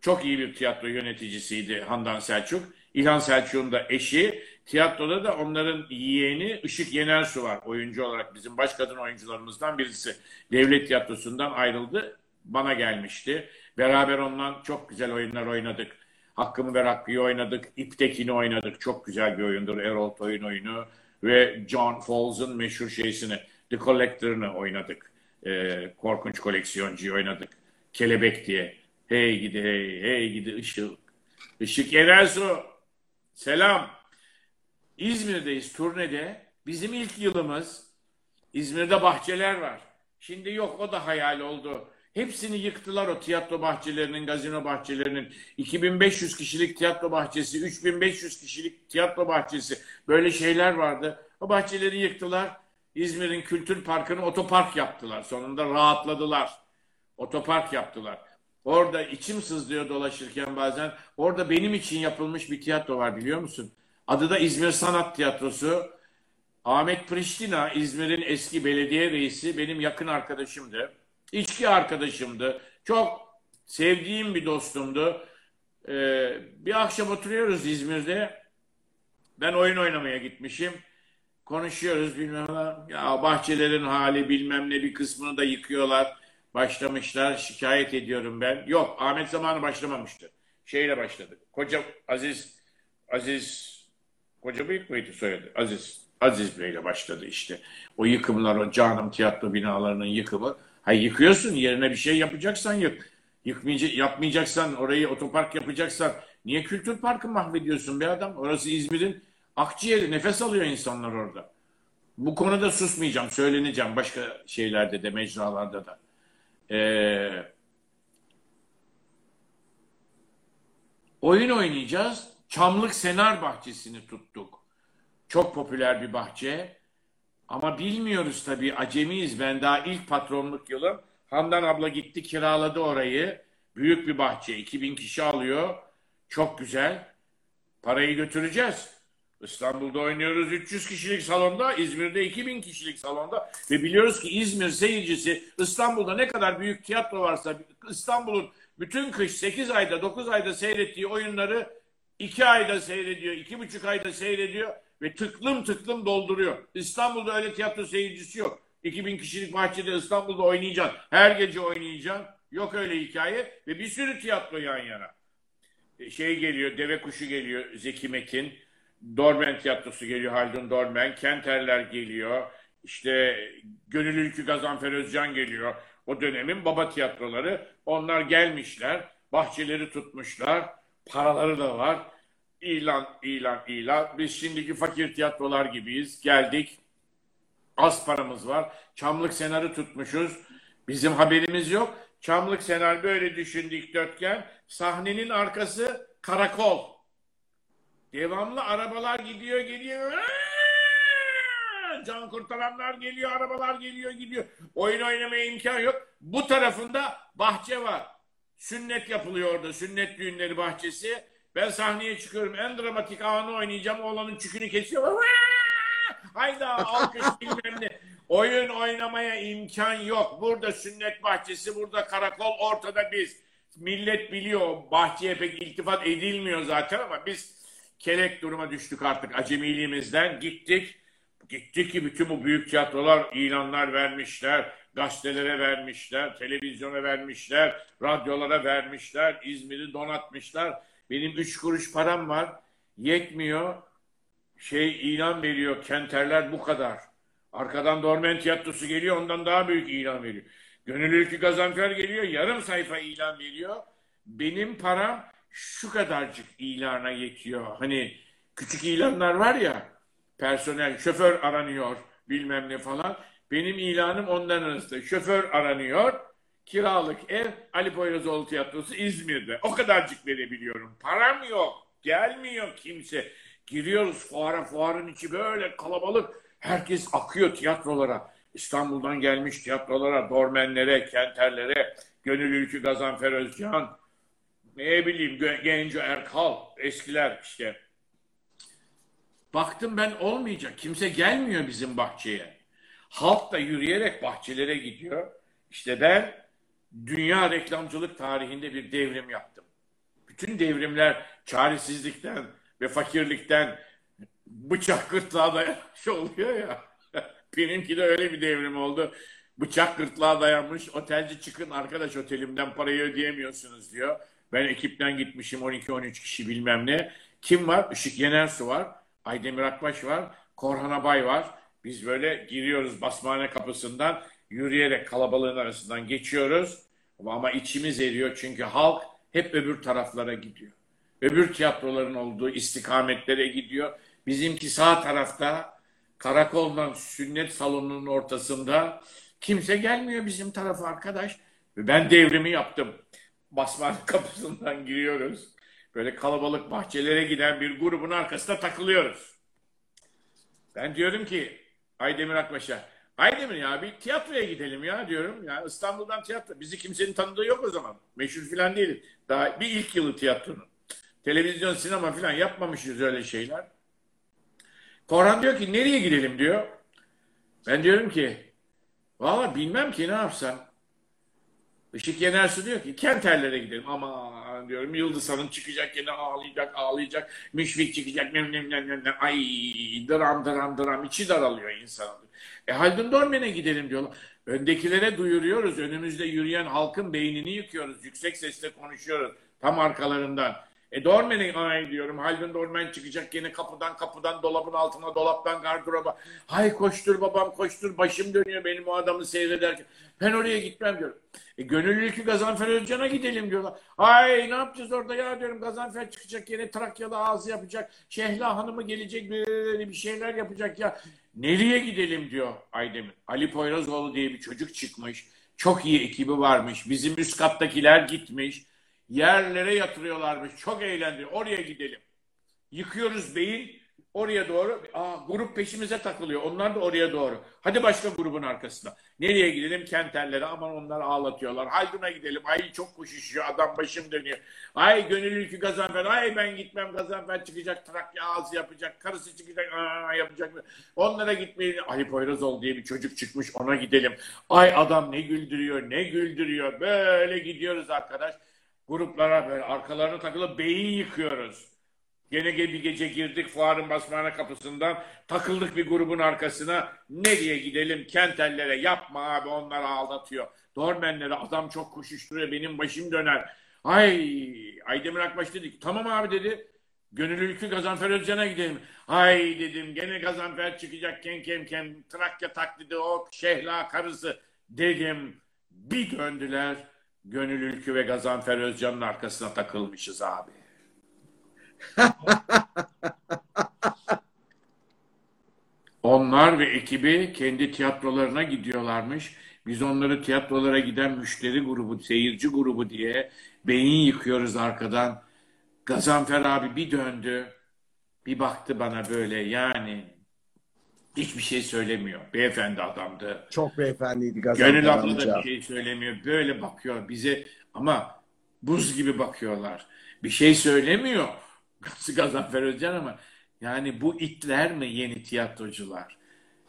Çok iyi bir tiyatro yöneticisiydi Handan Selçuk. İlhan Selçuk'un da eşi. Tiyatroda da onların yeğeni Işık Yenersu var oyuncu olarak. Bizim baş kadın oyuncularımızdan birisi. Devlet tiyatrosundan ayrıldı. Bana gelmişti. Beraber ondan çok güzel oyunlar oynadık. Hakkımı ver hakkıyı oynadık. İptekini oynadık. Çok güzel bir oyundur. Erol Toy'un oyunu. Ve John Falls'ın meşhur şeysini The Collector'ını oynadık. Ee, korkunç koleksiyoncuyu oynadık. Kelebek diye. Hey gidi hey, hey gidi ışık. Işık Yenersu. Selam. İzmir'deyiz turnede. Bizim ilk yılımız. İzmir'de bahçeler var. Şimdi yok o da hayal oldu. Hepsini yıktılar o tiyatro bahçelerinin, gazino bahçelerinin. 2500 kişilik tiyatro bahçesi, 3500 kişilik tiyatro bahçesi. Böyle şeyler vardı. O bahçeleri yıktılar. İzmir'in Kültür Parkı'nı otopark yaptılar. Sonunda rahatladılar. Otopark yaptılar. Orada içim sızlıyor dolaşırken bazen. Orada benim için yapılmış bir tiyatro var biliyor musun? Adı da İzmir Sanat Tiyatrosu. Ahmet Priştina, İzmir'in eski belediye reisi, benim yakın arkadaşımdı. İçki arkadaşımdı. Çok sevdiğim bir dostumdu. Ee, bir akşam oturuyoruz İzmir'de. Ben oyun oynamaya gitmişim. Konuşuyoruz bilmem ne. Ya bahçelerin hali bilmem ne bir kısmını da yıkıyorlar. Başlamışlar. Şikayet ediyorum ben. Yok Ahmet zamanı başlamamıştı. Şeyle başladı. Koca Aziz Aziz Koca Büyük müydü soyadı? Aziz. Aziz Bey'le başladı işte. O yıkımlar, o canım tiyatro binalarının yıkımı. Hayır yıkıyorsun yerine bir şey yapacaksan yık. Yıkmayacak, yapmayacaksan orayı otopark yapacaksan niye kültür parkı mahvediyorsun be adam? Orası İzmir'in akciğeri. Nefes alıyor insanlar orada. Bu konuda susmayacağım. Söyleneceğim. Başka şeylerde de mecralarda da. Ee, oyun oynayacağız. Çamlık Senar Bahçesi'ni tuttuk. Çok popüler bir bahçe. Ama bilmiyoruz tabii acemiyiz. Ben daha ilk patronluk yılım. Handan abla gitti kiraladı orayı. Büyük bir bahçe. 2000 kişi alıyor. Çok güzel. Parayı götüreceğiz. İstanbul'da oynuyoruz 300 kişilik salonda, İzmir'de 2000 kişilik salonda ve biliyoruz ki İzmir seyircisi İstanbul'da ne kadar büyük tiyatro varsa İstanbul'un bütün kış 8 ayda 9 ayda seyrettiği oyunları 2 ayda seyrediyor, 2,5 ayda seyrediyor ve tıklım tıklım dolduruyor. İstanbul'da öyle tiyatro seyircisi yok. 2000 kişilik bahçede İstanbul'da oynayacaksın. Her gece oynayacaksın. Yok öyle hikaye ve bir sürü tiyatro yan yana. E, Şey geliyor, Deve Kuşu geliyor Zeki Mekin. Dormen Tiyatrosu geliyor Haldun Dormen. Kenterler geliyor. İşte Gönül Ülkü Gazanfer Özcan geliyor. O dönemin baba tiyatroları. Onlar gelmişler. Bahçeleri tutmuşlar. Paraları da var. İlan, ilan, ilan. Biz şimdiki fakir tiyatrolar gibiyiz. Geldik. Az paramız var. Çamlık senarı tutmuşuz. Bizim haberimiz yok. Çamlık senar böyle düşün dikdörtgen. Sahnenin arkası karakol. Devamlı arabalar gidiyor geliyor. Aa! Can kurtaranlar geliyor, arabalar geliyor gidiyor. Oyun oynamaya imkan yok. Bu tarafında bahçe var. Sünnet yapılıyor orada. Sünnet düğünleri bahçesi. Ben sahneye çıkıyorum. En dramatik anı oynayacağım. Oğlanın çükünü kesiyor. Aa! Hayda alkış bilmem ne. Oyun oynamaya imkan yok. Burada sünnet bahçesi, burada karakol, ortada biz. Millet biliyor. Bahçeye pek iltifat edilmiyor zaten ama biz kelek duruma düştük artık acemiliğimizden. Gittik. Gittik ki bütün bu büyük tiyatrolar ilanlar vermişler. Gazetelere vermişler, televizyona vermişler, radyolara vermişler, İzmir'i donatmışlar. Benim üç kuruş param var. Yetmiyor. Şey ilan veriyor. Kenterler bu kadar. Arkadan Dormen Tiyatrosu geliyor. Ondan daha büyük ilan veriyor. Gönül Ülkü Gazanfer geliyor. Yarım sayfa ilan veriyor. Benim param şu kadarcık ilana yetiyor. Hani küçük ilanlar var ya personel, şoför aranıyor bilmem ne falan. Benim ilanım ondan arasında. Şoför aranıyor. Kiralık ev Ali Poyrazoğlu Tiyatrosu İzmir'de. O kadarcık verebiliyorum. Param yok. Gelmiyor kimse. Giriyoruz fuara. Fuarın içi böyle kalabalık. Herkes akıyor tiyatrolara. İstanbul'dan gelmiş tiyatrolara, dormenlere, kenterlere, Gönül Ülkü Gazanfer Özcan, ne bileyim Genco Erkal, eskiler işte. Baktım ben olmayacak. Kimse gelmiyor bizim bahçeye. Halk da yürüyerek bahçelere gidiyor. İşte ben dünya reklamcılık tarihinde bir devrim yaptım. Bütün devrimler çaresizlikten ve fakirlikten bıçak gırtlağa dayanmış oluyor ya. Benimki de öyle bir devrim oldu. Bıçak gırtlağa dayanmış. Otelci çıkın arkadaş otelimden parayı ödeyemiyorsunuz diyor. Ben ekipten gitmişim 12-13 kişi bilmem ne. Kim var? Işık Yenersu var. Aydemir Akbaş var. Korhan Abay var. Biz böyle giriyoruz basmane kapısından. Yürüyerek kalabalığın arasından geçiyoruz. Ama içimiz eriyor çünkü halk hep öbür taraflara gidiyor. Öbür tiyatroların olduğu istikametlere gidiyor. Bizimki sağ tarafta karakoldan sünnet salonunun ortasında kimse gelmiyor bizim tarafa arkadaş. Ben devrimi yaptım. Basman kapısından giriyoruz. Böyle kalabalık bahçelere giden bir grubun arkasında takılıyoruz. Ben diyorum ki Aydemir Akbaş'a Aydemir ya bir tiyatroya gidelim ya diyorum. Ya İstanbul'dan tiyatro. Bizi kimsenin tanıdığı yok o zaman. Meşhur falan değiliz. Daha bir ilk yılı tiyatronun. Televizyon, sinema falan yapmamışız öyle şeyler. Korhan diyor ki nereye gidelim diyor. Ben diyorum ki valla bilmem ki ne yapsam. Işık Yenersu diyor ki Kenterlere gidelim. Ama diyorum Yıldız Hanım çıkacak yine ağlayacak ağlayacak. Müşfik çıkacak. Nem, nem, nem, nem. Ay dram dram dram içi daralıyor insanın. E Haldun Dormen'e gidelim diyorlar. Öndekilere duyuruyoruz. Önümüzde yürüyen halkın beynini yıkıyoruz. Yüksek sesle konuşuyoruz. Tam arkalarından. E Dormen'e ay diyorum. Haldun Dormen çıkacak yine kapıdan kapıdan dolabın altına dolaptan gardıroba. Hay koştur babam koştur başım dönüyor benim o adamı seyrederken. Ben oraya gitmem diyorum. E gönüllülükü Gazanfer Özcan'a gidelim diyorlar. Ay ne yapacağız orada ya diyorum. Gazanfer çıkacak yine Trakya'da ağzı yapacak. Şehla Hanım'ı gelecek böyle bir şeyler yapacak ya. Nereye gidelim diyor Aydemir. Ali Poyrazoğlu diye bir çocuk çıkmış. Çok iyi ekibi varmış. Bizim üst kattakiler gitmiş. Yerlere yatırıyorlarmış. Çok eğlendi. Oraya gidelim. Yıkıyoruz beyin. Oraya doğru. Aa, grup peşimize takılıyor. Onlar da oraya doğru. Hadi başka grubun arkasına. Nereye gidelim? Kenterlere. Aman onlar ağlatıyorlar. Haldun'a gidelim. Ay çok koşuşuyor. Adam başım dönüyor. Ay gönül ülkü Gazanfer. Ay ben gitmem. Gazanfer çıkacak. Trakya ağzı yapacak. Karısı çıkacak. Aa, yapacak. Onlara gitmeyin. Ali Poyrazoğlu diye bir çocuk çıkmış. Ona gidelim. Ay adam ne güldürüyor. Ne güldürüyor. Böyle gidiyoruz arkadaş. Gruplara böyle arkalarına takılıp beyin yıkıyoruz. Gene bir gece girdik fuarın basmane kapısından takıldık bir grubun arkasına. Nereye gidelim? Kentellere yapma abi onlar aldatıyor. Dormenlere adam çok koşuşturuyor benim başım döner. Ay Aydemir Akbaş dedi ki tamam abi dedi. Gönül Ülkü Gazanfer Özcan'a gidelim. Ay dedim gene Gazanfer çıkacak kem kem kem Trakya taklidi o Şehla karısı dedim. Bir döndüler. Gönül Ülkü ve Gazanfer Özcan'ın arkasına takılmışız abi. Onlar ve ekibi kendi tiyatrolarına gidiyorlarmış. Biz onları tiyatrolara giden müşteri grubu, seyirci grubu diye beyin yıkıyoruz arkadan. Gazanfer abi bir döndü. Bir baktı bana böyle yani hiçbir şey söylemiyor. Beyefendi adamdı. Çok beyefendiydi Gazanfer Gönül abla da bir şey söylemiyor. Böyle bakıyor bize ama buz gibi bakıyorlar. Bir şey söylemiyor. Gazanfer Özcan ama yani bu itler mi yeni tiyatrocular?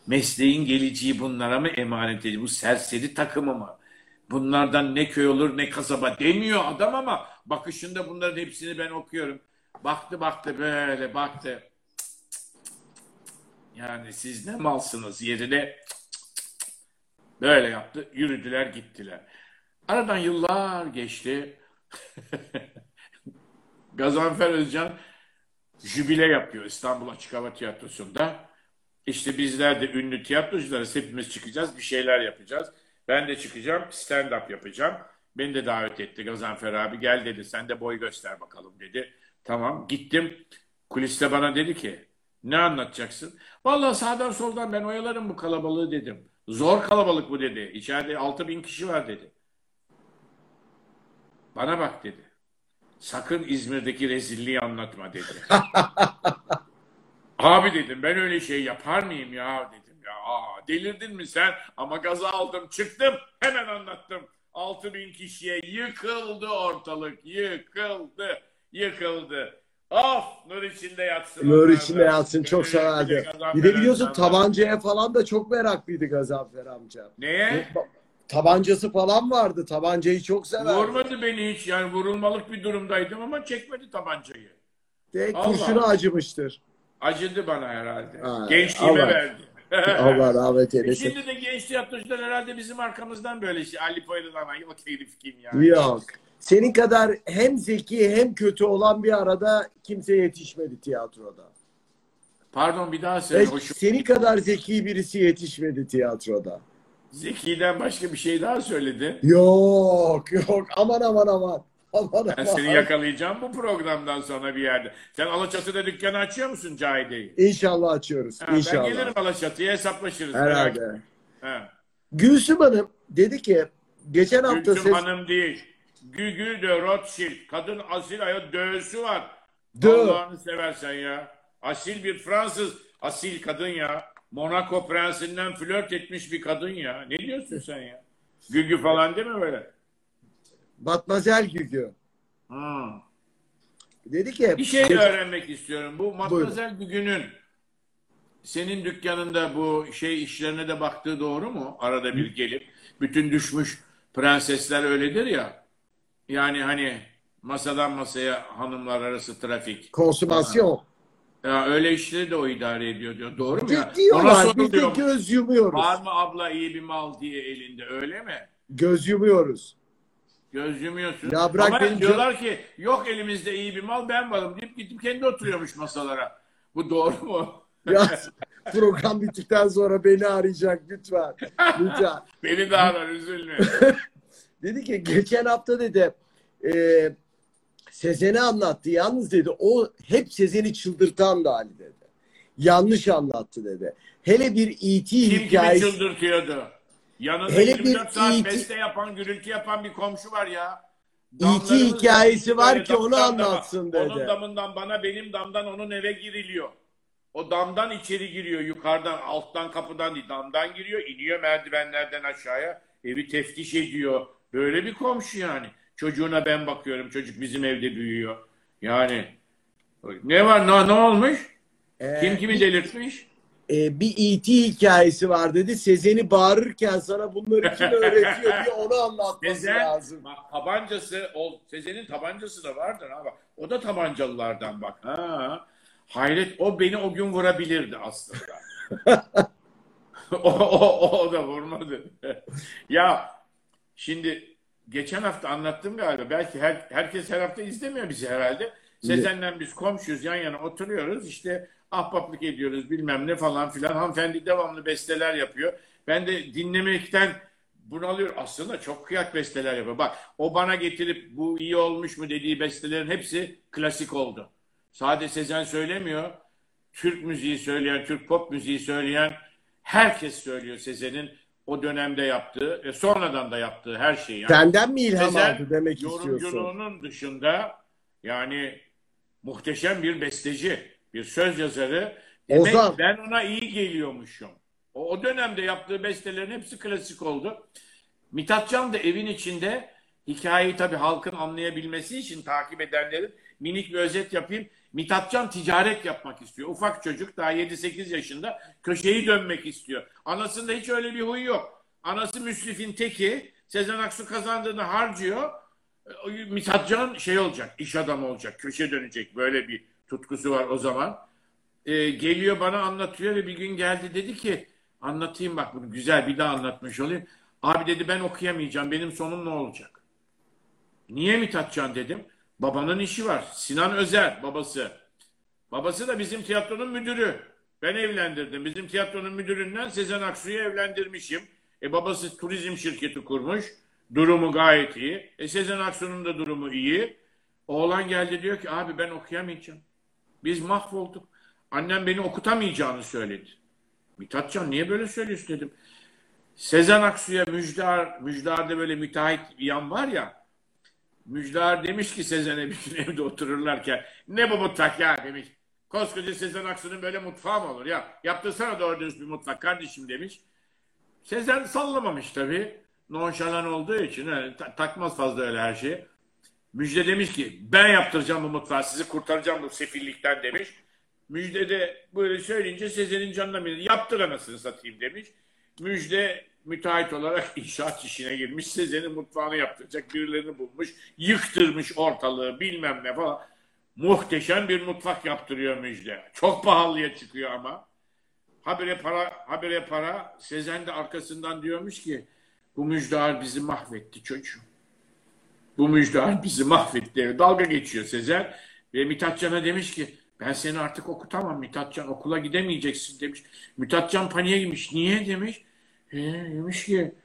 Mesleğin geleceği bunlara mı emanet ediyor? Bu serseri takımı mı? Bunlardan ne köy olur ne kasaba demiyor adam ama bakışında bunların hepsini ben okuyorum. Baktı baktı böyle baktı. Yani siz ne malsınız yerine böyle yaptı. Yürüdüler gittiler. Aradan yıllar geçti. Gazanfer Özcan jübile yapıyor İstanbul Açık Hava Tiyatrosu'nda. İşte bizler de ünlü tiyatrocularız. Hepimiz çıkacağız. Bir şeyler yapacağız. Ben de çıkacağım. Stand-up yapacağım. Beni de davet etti Gazanfer abi. Gel dedi. Sen de boy göster bakalım dedi. Tamam. Gittim. Kuliste bana dedi ki ne anlatacaksın? Vallahi sağdan soldan ben oyalarım bu kalabalığı dedim. Zor kalabalık bu dedi. İçeride 6 bin kişi var dedi. Bana bak dedi. Sakın İzmir'deki rezilliği anlatma dedi. Abi dedim ben öyle şey yapar mıyım ya dedim ya. Aa, delirdin mi sen? Ama gaza aldım çıktım hemen anlattım. 6 bin kişiye yıkıldı ortalık. Yıkıldı. Yıkıldı. Of nur içinde yatsın. Nur içinde yatsın çok severdi. Gazanfer Bir de biliyorsun tabancaya falan da çok meraklıydı Gazanfer amca. Neye? Tabancası falan vardı. Tabancayı çok severdi. Vurmadı beni hiç. Yani vurulmalık bir durumdaydım ama çekmedi tabancayı. De Allah. kurşuna acımıştır. Acıdı bana herhalde. Ay, Gençliğime Allah. verdi. Allah rahmet E eylesin. Şimdi de genç tiyatrocular herhalde bizim arkamızdan böyle işte Ali Poyraz'dan o herif kim ya? Yok. Senin kadar hem zeki hem kötü olan bir arada kimse yetişmedi tiyatroda. Pardon bir daha söyle. Hoşum. senin kadar zeki birisi yetişmedi tiyatroda. Zeki'den başka bir şey daha söyledi. Yok yok aman aman aman. Aman Ben aman. seni yakalayacağım bu programdan sonra bir yerde. Sen Alaçatı'da dükkanı açıyor musun Cahide'yi? İnşallah açıyoruz. Ha, ben İnşallah. gelirim Alaçatı'ya hesaplaşırız. Herhalde. Ha. Gülsüm Hanım dedi ki geçen hafta Gülsüm ses... Hanım değil. Gügü de Rothschild. Kadın asil ayol dövüsü var. Dö. Allah'ını seversen ya. Asil bir Fransız. Asil kadın ya. Monaco prensinden flört etmiş bir kadın ya. Ne diyorsun sen ya? Gügü falan değil mi böyle? Matmazel Gügü. Ha. Dedi ki Bir şey de öğrenmek istiyorum. Bu. Matmazel Gügü'nün senin dükkanında bu şey işlerine de baktığı doğru mu? Arada bir gelip bütün düşmüş prensesler öyledir ya. Yani hani masadan masaya hanımlar arası trafik. konsumasyon. Ya öyle işleri de o idare ediyor diyor. Doğru mu ya? Ona Diyorlar biz de soruluyor. göz yumuyoruz. Var mı abla iyi bir mal diye elinde öyle mi? Göz yumuyoruz. Göz yumuyorsun. Ya bırak Ama beni- diyorlar ki yok elimizde iyi bir mal ben varım deyip gidip kendi oturuyormuş masalara. Bu doğru mu? Ya program bittikten sonra beni arayacak lütfen. Lütfen. Beni de arar üzülme. Dedi ki geçen hafta dedi e, Sezen'i anlattı. Yalnız dedi o hep Sezen'i çıldırtan da hali dedi. Yanlış anlattı dedi. Hele bir E.T. Kim hikayesi. çıldırtıyordu? Yanında Hele 24 bir saat ki- beste yapan, gürültü yapan bir komşu var ya. Damlarımız hikayesi var ki onu damdan dama. anlatsın dedi. Onun damından bana, benim damdan onun eve giriliyor. O damdan içeri giriyor. Yukarıdan, alttan kapıdan değil. Damdan giriyor, iniyor merdivenlerden aşağıya. Evi teftiş ediyor. Böyle bir komşu yani. Çocuğuna ben bakıyorum. Çocuk bizim evde büyüyor. Yani ne var? Ne, ne olmuş? Ee, Kim kimi delirtmiş? e, bir E.T. hikayesi var dedi. Sezen'i bağırırken sana bunları kim öğretiyor diye onu anlatması Sezen, lazım. bak, tabancası, o, Sezen'in tabancası da vardır ha bak. O da tabancalılardan bak. Ha. Hayret, o beni o gün vurabilirdi aslında. o, o, o da vurmadı. ya şimdi geçen hafta anlattım galiba. Belki her, herkes her hafta izlemiyor bizi herhalde. Sezen'le biz komşuyuz yan yana oturuyoruz. İşte ahbaplık ediyoruz bilmem ne falan filan. Hanımefendi devamlı besteler yapıyor. Ben de dinlemekten bunalıyor. Aslında çok kıyak besteler yapıyor. Bak o bana getirip bu iyi olmuş mu dediği bestelerin hepsi klasik oldu. Sade Sezen söylemiyor. Türk müziği söyleyen, Türk pop müziği söyleyen herkes söylüyor Sezen'in o dönemde yaptığı ve sonradan da yaptığı her şeyi. Yani Senden mi ilham Sezen aldı demek istiyorsun? yorumculuğunun dışında yani muhteşem bir besteci, bir söz yazarı. Demek Ozan. ben ona iyi geliyormuşum. O, o dönemde yaptığı bestelerin hepsi klasik oldu. Mithat Can da evin içinde hikayeyi tabii halkın anlayabilmesi için takip edenlerin minik bir özet yapayım. Mithat Can ticaret yapmak istiyor. Ufak çocuk daha 7-8 yaşında köşeyi dönmek istiyor. Anasında hiç öyle bir huy yok. Anası müsrifin teki. Sezen Aksu kazandığını harcıyor. O Mithat Can şey olacak, iş adamı olacak, köşe dönecek. Böyle bir tutkusu var o zaman. Ee, geliyor bana anlatıyor ve bir gün geldi dedi ki anlatayım bak bunu güzel bir daha anlatmış olayım. Abi dedi ben okuyamayacağım benim sonum ne olacak? Niye Mithat Can dedim. Babanın işi var. Sinan Özer babası. Babası da bizim tiyatronun müdürü. Ben evlendirdim. Bizim tiyatronun müdüründen Sezen Aksu'yu evlendirmişim. E babası turizm şirketi kurmuş. Durumu gayet iyi. E Sezen Aksu'nun da durumu iyi. Oğlan geldi diyor ki abi ben okuyamayacağım. Biz mahvolduk. Annem beni okutamayacağını söyledi. Mithatcan niye böyle söylüyorsun dedim. Sezen Aksu'ya Müjdar, Müjdar'da böyle müteahhit yan var ya. Müjdar demiş ki Sezen'e bir gün evde otururlarken ne bu mutfak ya demiş. Koskoca Sezen Aksu'nun böyle mutfağı mı olur ya? Yaptırsana doğru bir mutfak kardeşim demiş. Sezen sallamamış tabii. Nonşalan olduğu için he, ta- takmaz fazla öyle her şeyi. Müjde demiş ki ben yaptıracağım bu mutfağı sizi kurtaracağım bu sefillikten demiş. Müjde de böyle söyleyince Sezen'in canına bindi. Yaptır anasını satayım demiş. Müjde müteahhit olarak inşaat işine girmiş. Sezen'in mutfağını yaptıracak birilerini bulmuş. Yıktırmış ortalığı bilmem ne falan. Muhteşem bir mutfak yaptırıyor Müjde. Çok pahalıya çıkıyor ama. Habire para, habire para. Sezen de arkasından diyormuş ki bu müjdar bizi mahvetti çocuğum. Bu müjdar bizi mahvetti. Dalga geçiyor Sezen. Ve Mithatcan'a demiş ki ben seni artık okutamam Mithatcan okula gidemeyeceksin demiş. Mithatcan paniğe girmiş. Niye demiş. E, demiş ki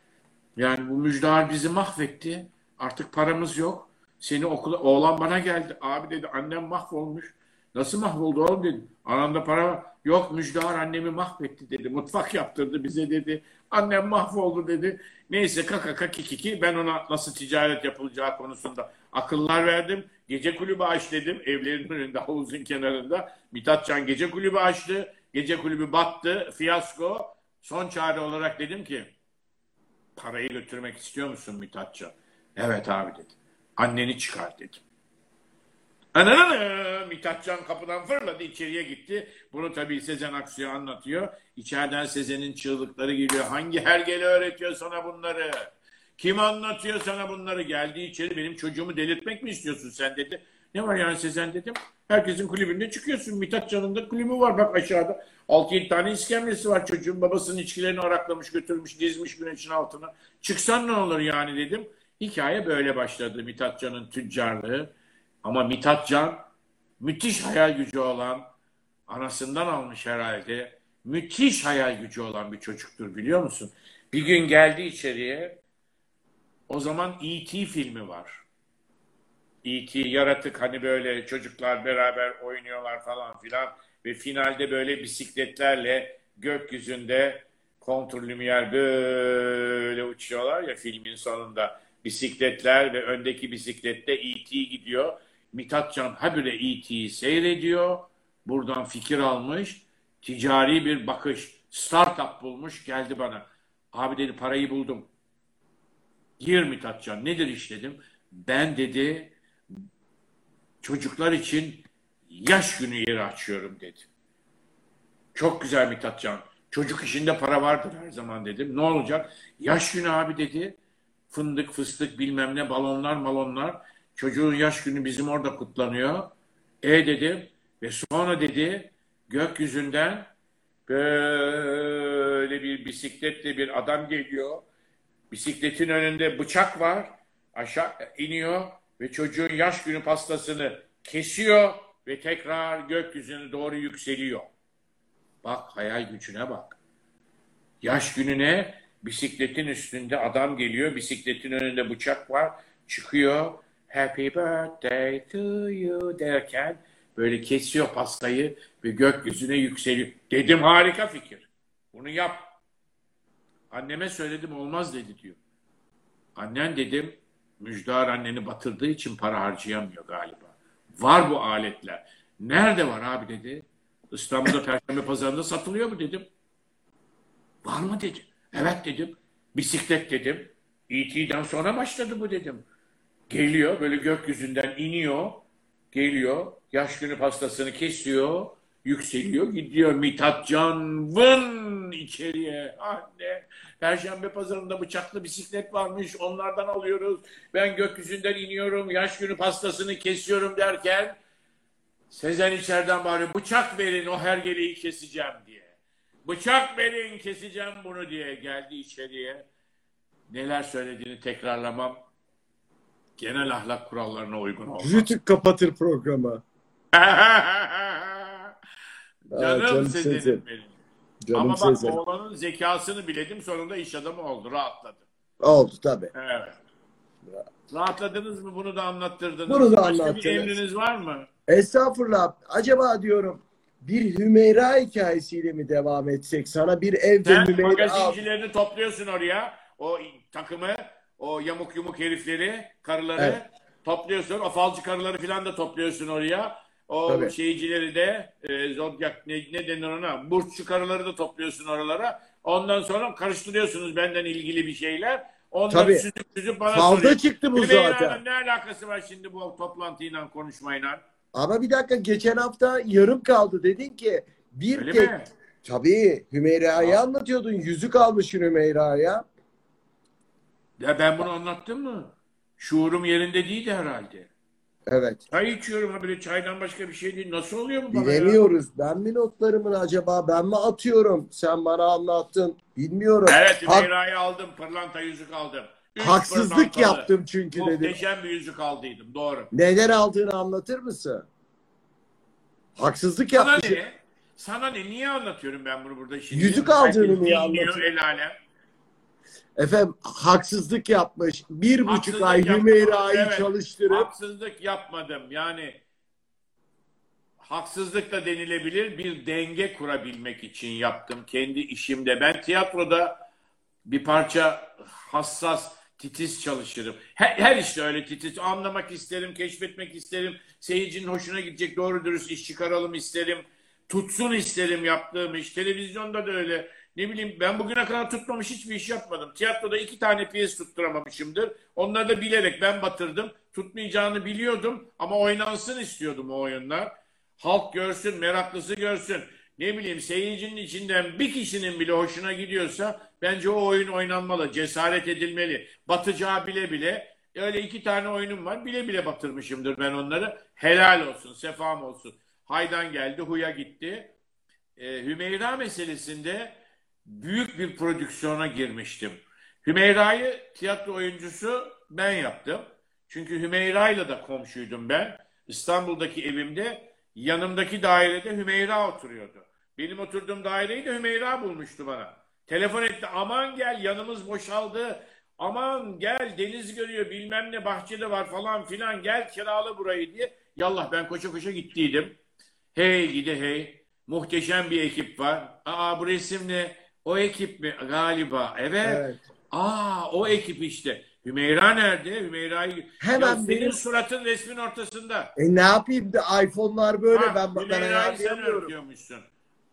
yani bu müjdar bizi mahvetti. Artık paramız yok. Seni okula oğlan bana geldi. Abi dedi annem mahvolmuş. Nasıl mahvoldu oğlum dedim. Anamda para. Yok Müjdar annemi mahvetti dedi. Mutfak yaptırdı bize dedi. Annem mahvoldu dedi. Neyse kaka kaki kiki ben ona nasıl ticaret yapılacağı konusunda akıllar verdim. Gece kulübü aç dedim. Evlerin önünde havuzun kenarında. Mithatcan gece kulübü açtı. Gece kulübü battı. Fiyasko. Son çare olarak dedim ki parayı götürmek istiyor musun Mithatcan? Evet abi dedi. Anneni çıkar dedim. Ananı Mithatcan kapıdan fırladı içeriye gitti. Bunu tabii Sezen Aksu'ya anlatıyor. İçeriden Sezen'in çığlıkları geliyor. Hangi hergele öğretiyor sana bunları? Kim anlatıyor sana bunları? Geldi içeri benim çocuğumu delirtmek mi istiyorsun sen dedi. Ne var yani Sezen dedim. Herkesin kulübünde çıkıyorsun. Mithatcan'ın da kulübü var bak aşağıda. 6-7 tane iskemlesi var çocuğun. Babasının içkilerini araklamış götürmüş dizmiş güneşin altına. Çıksan ne olur yani dedim. Hikaye böyle başladı Mithatcan'ın tüccarlığı. Ama Mithatcan müthiş hayal gücü olan, anasından almış herhalde, müthiş hayal gücü olan bir çocuktur biliyor musun? Bir gün geldi içeriye, o zaman E.T. filmi var. E.T. yaratık hani böyle çocuklar beraber oynuyorlar falan filan ve finalde böyle bisikletlerle gökyüzünde kontrlümiyer yer böyle uçuyorlar ya filmin sonunda bisikletler ve öndeki bisiklette E.T. gidiyor. Mithatcan habire E.T.'yi seyrediyor. Buradan fikir almış. Ticari bir bakış. Startup bulmuş geldi bana. Abi dedi parayı buldum. Gir Mithatcan nedir iş dedim. Ben dedi çocuklar için yaş günü yeri açıyorum dedi. Çok güzel Mithatcan. Çocuk işinde para vardır her zaman dedim. Ne olacak? Yaş günü abi dedi. Fındık, fıstık bilmem ne balonlar malonlar. Çocuğun yaş günü bizim orada kutlanıyor. E dedim ve sonra dedi gökyüzünden böyle bir bisikletle bir adam geliyor. Bisikletin önünde bıçak var. Aşağı iniyor ve çocuğun yaş günü pastasını kesiyor ve tekrar gökyüzüne doğru yükseliyor. Bak hayal gücüne bak. Yaş gününe bisikletin üstünde adam geliyor. Bisikletin önünde bıçak var. Çıkıyor. Happy birthday to you derken böyle kesiyor pastayı ve gökyüzüne yükseliyor. Dedim harika fikir. Bunu yap. Anneme söyledim olmaz dedi diyor. Annen dedim Müjdar anneni batırdığı için para harcayamıyor galiba. Var bu aletler. Nerede var abi dedi. İstanbul'da Perşembe Pazarı'nda satılıyor mu dedim. Var mı dedi. Evet dedim. Bisiklet dedim. E.T.'den sonra başladı bu dedim. Geliyor böyle gökyüzünden iniyor. Geliyor. Yaş günü pastasını kesiyor. Yükseliyor. Gidiyor Mithatcan vın içeriye. Anne. Perşembe pazarında bıçaklı bisiklet varmış. Onlardan alıyoruz. Ben gökyüzünden iniyorum. Yaş günü pastasını kesiyorum derken Sezen içeriden bari bıçak verin o hergeleyi keseceğim diye. Bıçak verin keseceğim bunu diye geldi içeriye. Neler söylediğini tekrarlamam genel ahlak kurallarına uygun olmaz. Rütük kapatır programı. Canım, canım Sezen'im Sezen. benim. Canım Ama bak Sezen. oğlanın zekasını biledim sonunda iş adamı oldu. Rahatladı. Oldu tabii. Evet. Rahatladınız mı? Bunu da anlattırdınız. Bunu da Başka bir emriniz var mı? Estağfurullah. Acaba diyorum bir Hümeyra hikayesiyle mi devam etsek? Sana bir evde Sen Hümeyra... magazincilerini topluyorsun oraya. O takımı, o yamuk yumuk herifleri, karıları Evet. topluyorsun. O falcı karıları falan da topluyorsun oraya. O Tabii. şeycileri de e, zodyak ne, ne denir ona? Burççu karıları da topluyorsun oralara. Ondan sonra karıştırıyorsunuz benden ilgili bir şeyler. Onları Tabii. süzüp süzüp bana Falda soruyor. çıktı bu Hümeyra'nın zaten. Ne alakası var şimdi bu toplantıyla konuşmayla? Ama bir dakika geçen hafta yarım kaldı. Dedin ki bir Öyle tek... mi? Tabii Hümeyra'yı anlatıyordun. Yüzük almışsın Hümeyra'ya. Ya ben bunu anlattım mı? Şuurum yerinde değildi herhalde. Evet. Çay içiyorum ha böyle çaydan başka bir şey değil. Nasıl oluyor bu bana ya? Bilemiyoruz. Ben mi notlarımı acaba ben mi atıyorum? Sen bana anlattın. Bilmiyorum. Evet Hak- Hümeyra'yı aldım. Pırlanta yüzük aldım. Üç haksızlık pırlantalı, yaptım çünkü dedim. Muhteşem bir yüzük aldıydım. Doğru. Neden aldığını anlatır mısın? Haksızlık Sana yapmışsın. ne? Sana ne? Niye anlatıyorum ben bunu burada şimdi? Yüzük aldığını niye dinliyor, anlatıyorsun? El alem. Efendim haksızlık yapmış. Bir buçuk Haksızlık ay Hümeyra'yı evet. çalıştırıp Haksızlık yapmadım. Yani haksızlık da denilebilir bir denge kurabilmek için yaptım kendi işimde. Ben tiyatroda bir parça hassas, titiz çalışırım. Her, her işte öyle titiz. Anlamak isterim, keşfetmek isterim. Seyircinin hoşuna gidecek doğru dürüst iş çıkaralım isterim. Tutsun isterim yaptığım iş. Televizyonda da öyle. Ne bileyim ben bugüne kadar tutmamış hiçbir iş yapmadım. Tiyatroda iki tane piyes tutturamamışımdır. Onları da bilerek ben batırdım. Tutmayacağını biliyordum ama oynansın istiyordum o oyunlar. Halk görsün, meraklısı görsün. Ne bileyim seyircinin içinden bir kişinin bile hoşuna gidiyorsa bence o oyun oynanmalı, cesaret edilmeli. Batacağı bile bile öyle iki tane oyunum var. Bile bile batırmışımdır ben onları. Helal olsun, sefam olsun. Haydan geldi, huya gitti. Ee, Hümeyra meselesinde büyük bir prodüksiyona girmiştim. Hümeyra'yı tiyatro oyuncusu ben yaptım. Çünkü Hümeyra'yla da komşuydum ben. İstanbul'daki evimde yanımdaki dairede Hümeyra oturuyordu. Benim oturduğum daireyi de Hümeyra bulmuştu bana. Telefon etti aman gel yanımız boşaldı. Aman gel deniz görüyor bilmem ne bahçede var falan filan gel kirala burayı diye. Yallah ben koşa koşa gittiydim. Hey gide hey. Muhteşem bir ekip var. Aa bu resim ne? O ekip mi? Galiba. Evet. Evet. Aa o ekip işte. Hümeyra nerede? Hümeyra'yı... Hemen Ya senin benim- suratın resmin ortasında. E ne yapayım da iPhone'lar böyle Ha, ben ben Hümeyra'yı sen ayarlayamıyorum. örtüyormuşsun.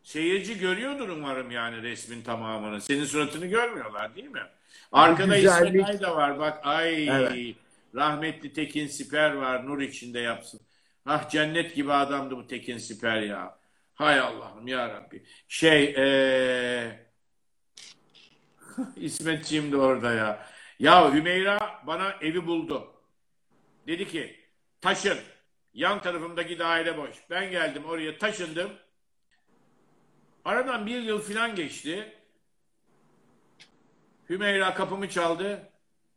Seyirci görüyordur umarım yani resmin tamamını. Senin suratını görmüyorlar değil mi? Arkada. İsmet Ay da var bak. Ay Evet. rahmetli Tekin Siper var. Nur içinde yapsın. Ah cennet gibi adamdı bu Tekin Siper ya. Hay Allah'ım ya Rabbi. Şey eee İsmetciğim de orada ya. Ya Hümeyra bana evi buldu. Dedi ki taşın. Yan tarafımdaki daire boş. Ben geldim oraya taşındım. Aradan bir yıl falan geçti. Hümeyra kapımı çaldı.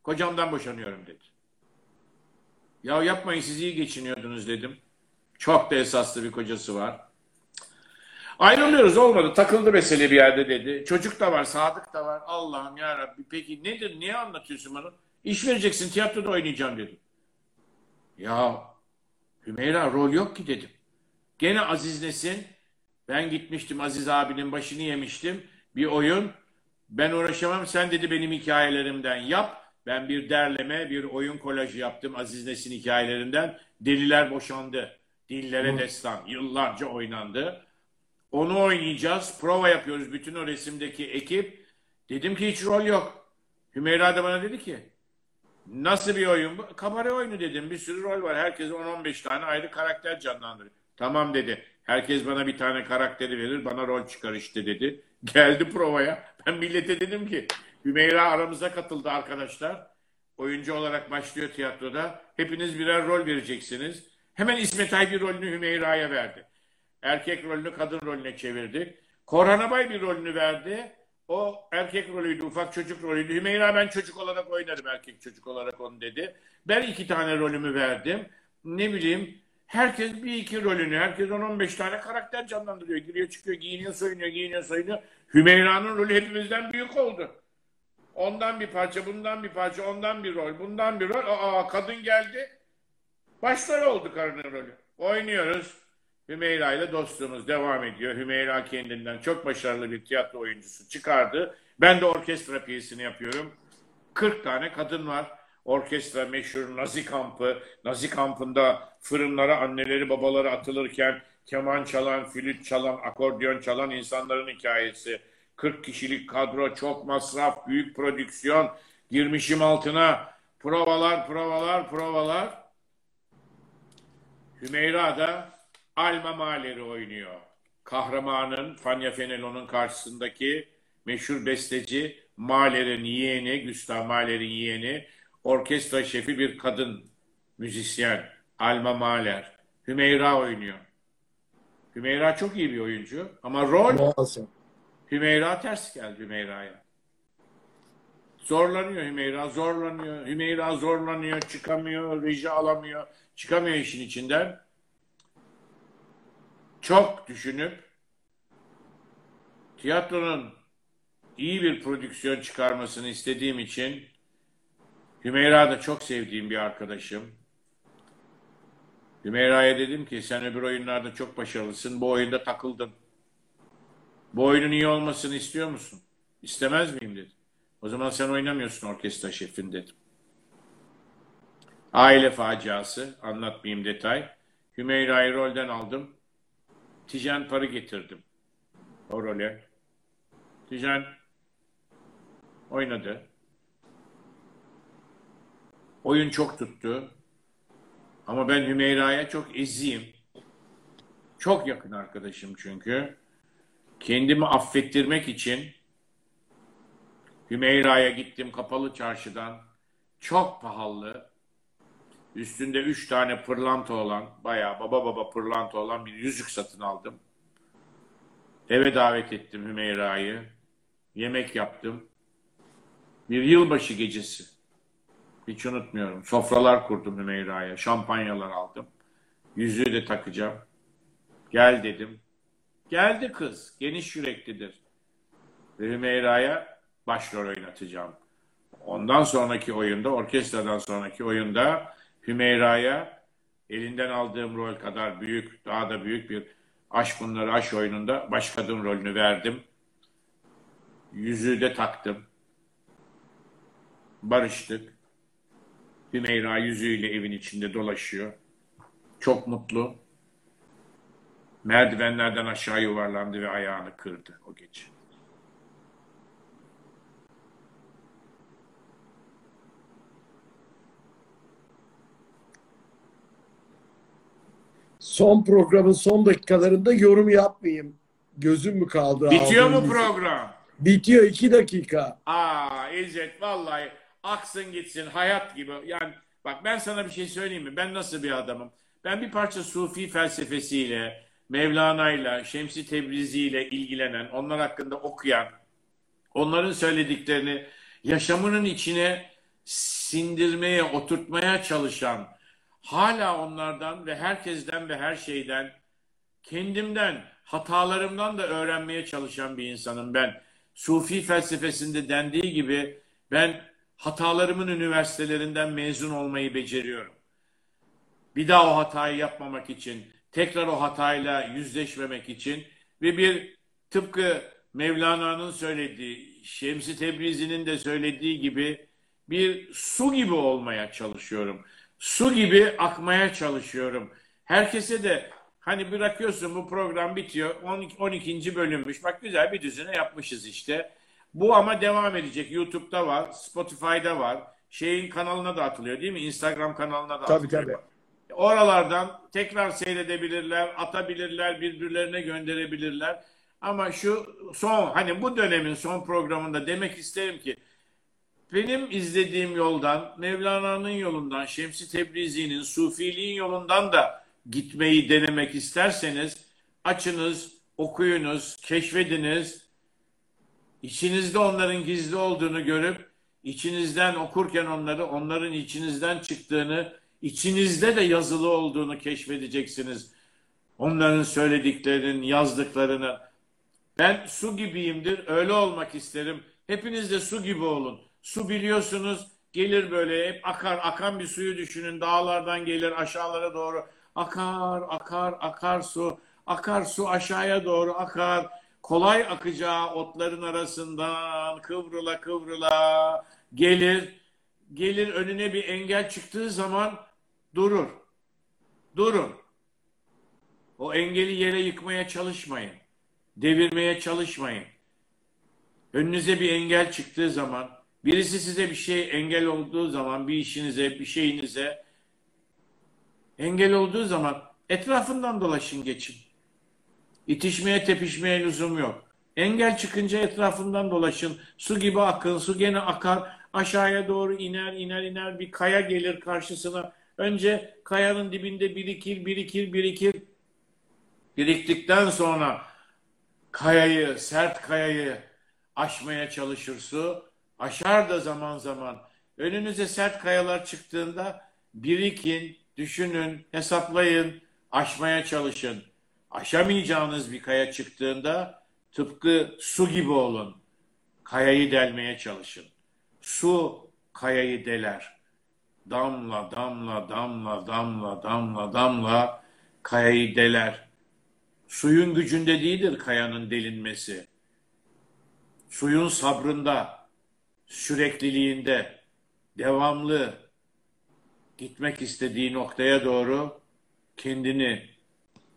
Kocamdan boşanıyorum dedi. Ya yapmayın siz iyi geçiniyordunuz dedim. Çok da esaslı bir kocası var. Ayrılıyoruz olmadı. Takıldı mesele bir yerde dedi. Çocuk da var, Sadık da var. Allah'ım ya Rabbi. Peki nedir? Niye anlatıyorsun bana? İş vereceksin, tiyatroda oynayacağım dedim. Ya Hümeyra rol yok ki dedim. Gene Aziz Nesin. Ben gitmiştim Aziz abinin başını yemiştim. Bir oyun. Ben uğraşamam. Sen dedi benim hikayelerimden yap. Ben bir derleme, bir oyun kolajı yaptım Aziz Nesin hikayelerinden. Deliler boşandı. Dillere destan. Yıllarca oynandı. Onu oynayacağız. Prova yapıyoruz bütün o resimdeki ekip. Dedim ki hiç rol yok. Hümeyra da bana dedi ki nasıl bir oyun bu? Kamera oyunu dedim. Bir sürü rol var. Herkes 10-15 tane ayrı karakter canlandırıyor. Tamam dedi. Herkes bana bir tane karakteri verir. Bana rol çıkar işte dedi. Geldi provaya. Ben millete dedim ki Hümeyra aramıza katıldı arkadaşlar. Oyuncu olarak başlıyor tiyatroda. Hepiniz birer rol vereceksiniz. Hemen İsmet Ay bir rolünü Hümeyra'ya verdi. Erkek rolünü kadın rolüne çevirdik. Korhan Abay bir rolünü verdi. O erkek rolüydü, ufak çocuk rolüydü. Hümeyra ben çocuk olarak oynarım erkek çocuk olarak onu dedi. Ben iki tane rolümü verdim. Ne bileyim herkes bir iki rolünü, herkes 10-15 tane karakter canlandırıyor. Giriyor çıkıyor, giyiniyor soyunuyor, giyiniyor soyunuyor. Hümeyra'nın rolü hepimizden büyük oldu. Ondan bir parça, bundan bir parça, ondan bir rol, bundan bir rol. Aa kadın geldi. Başrol oldu karının rolü. Oynuyoruz. Hümeyra ile dostluğumuz devam ediyor. Hümeyra kendinden çok başarılı bir tiyatro oyuncusu çıkardı. Ben de orkestra piyesini yapıyorum. 40 tane kadın var. Orkestra meşhur Nazi kampı. Nazi kampında fırınlara anneleri babaları atılırken keman çalan, flüt çalan, akordeon çalan insanların hikayesi. 40 kişilik kadro, çok masraf, büyük prodüksiyon. Girmişim altına. Provalar, provalar, provalar. Hümeyra da Alma Mahler'i oynuyor. Kahramanın Fanya Fenelon'un karşısındaki meşhur besteci Mahler'in yeğeni, Gustav Mahler'in yeğeni, orkestra şefi bir kadın müzisyen Alma Mahler. Hümeyra oynuyor. Hümeyra çok iyi bir oyuncu ama rol Muazzam. Hümeyra ters geldi Hümeyra'ya. Zorlanıyor Hümeyra, zorlanıyor. Hümeyra zorlanıyor, çıkamıyor, reji alamıyor. Çıkamıyor işin içinden. Çok düşünüp tiyatronun iyi bir prodüksiyon çıkarmasını istediğim için Hümeyra da çok sevdiğim bir arkadaşım. Hümeyra'ya dedim ki sen öbür oyunlarda çok başarılısın. Bu oyunda takıldın. Bu oyunun iyi olmasını istiyor musun? İstemez miyim dedi. O zaman sen oynamıyorsun orkestra şefin dedim. Aile faciası. Anlatmayayım detay. Hümeyra'yı rolden aldım. Tijen Par'ı getirdim. O role. Tijen oynadı. Oyun çok tuttu. Ama ben Hümeyra'ya çok eziyim. Çok yakın arkadaşım çünkü. Kendimi affettirmek için Hümeyra'ya gittim kapalı çarşıdan. Çok pahalı. Üstünde üç tane pırlanta olan, bayağı baba baba pırlanta olan bir yüzük satın aldım. Eve davet ettim Hümeyra'yı. Yemek yaptım. Bir yılbaşı gecesi. Hiç unutmuyorum. Sofralar kurdum Hümeyra'ya. Şampanyalar aldım. Yüzüğü de takacağım. Gel dedim. Geldi kız. Geniş yüreklidir. Ve Hümeyra'ya başrol oynatacağım. Ondan sonraki oyunda, orkestradan sonraki oyunda Hümeyra'ya elinden aldığım rol kadar büyük, daha da büyük bir aşk bunları aşk oyununda baş kadın rolünü verdim. Yüzüğü de taktım. Barıştık. Hümeyra yüzüğüyle evin içinde dolaşıyor. Çok mutlu. Merdivenlerden aşağı yuvarlandı ve ayağını kırdı o gece. Son programın son dakikalarında yorum yapmayayım. Gözüm mü kaldı? Bitiyor mu program? Bitiyor iki dakika. Aa İzzet vallahi aksın gitsin hayat gibi. Yani bak ben sana bir şey söyleyeyim mi? Ben nasıl bir adamım? Ben bir parça Sufi felsefesiyle, Mevlana'yla, Şemsi Tebrizi'yle ilgilenen, onlar hakkında okuyan, onların söylediklerini yaşamının içine sindirmeye, oturtmaya çalışan, hala onlardan ve herkesten ve her şeyden, kendimden, hatalarımdan da öğrenmeye çalışan bir insanım ben. Sufi felsefesinde dendiği gibi ben hatalarımın üniversitelerinden mezun olmayı beceriyorum. Bir daha o hatayı yapmamak için, tekrar o hatayla yüzleşmemek için ve bir tıpkı Mevlana'nın söylediği, Şemsi Tebrizi'nin de söylediği gibi bir su gibi olmaya çalışıyorum. Su gibi akmaya çalışıyorum. Herkese de hani bırakıyorsun bu program bitiyor. 12, 12. bölümmüş. Bak güzel bir düzine yapmışız işte. Bu ama devam edecek. YouTube'da var, Spotify'da var. Şeyin kanalına da atılıyor değil mi? Instagram kanalına da Tabii, atılıyor. tabii. Oralardan tekrar seyredebilirler, atabilirler, birbirlerine gönderebilirler. Ama şu son hani bu dönemin son programında demek isterim ki benim izlediğim yoldan, Mevlana'nın yolundan, Şemsi Tebrizi'nin, Sufiliğin yolundan da gitmeyi denemek isterseniz açınız, okuyunuz, keşfediniz. İçinizde onların gizli olduğunu görüp içinizden okurken onları, onların içinizden çıktığını, içinizde de yazılı olduğunu keşfedeceksiniz. Onların söylediklerinin, yazdıklarını. Ben su gibiyimdir, öyle olmak isterim. Hepiniz de su gibi olun. Su biliyorsunuz gelir böyle hep akar, akan bir suyu düşünün. Dağlardan gelir aşağılara doğru. Akar, akar, akar su. Akar su aşağıya doğru akar. Kolay akacağı otların arasından kıvrıla kıvrıla gelir. Gelir önüne bir engel çıktığı zaman durur. Durun. O engeli yere yıkmaya çalışmayın. Devirmeye çalışmayın. Önünüze bir engel çıktığı zaman, birisi size bir şey engel olduğu zaman, bir işinize, bir şeyinize engel olduğu zaman etrafından dolaşın geçin. İtişmeye, tepişmeye lüzum yok. Engel çıkınca etrafından dolaşın. Su gibi akın, su gene akar. Aşağıya doğru iner, iner, iner. Bir kaya gelir karşısına. Önce kayanın dibinde birikir, birikir, birikir. Biriktikten sonra kayayı, sert kayayı aşmaya çalışır su. Aşar da zaman zaman. Önünüze sert kayalar çıktığında birikin, düşünün, hesaplayın, aşmaya çalışın. Aşamayacağınız bir kaya çıktığında tıpkı su gibi olun. Kayayı delmeye çalışın. Su kayayı deler. damla damla damla damla damla damla kayayı deler. Suyun gücünde değildir kayanın delinmesi. Suyun sabrında, sürekliliğinde, devamlı gitmek istediği noktaya doğru kendini,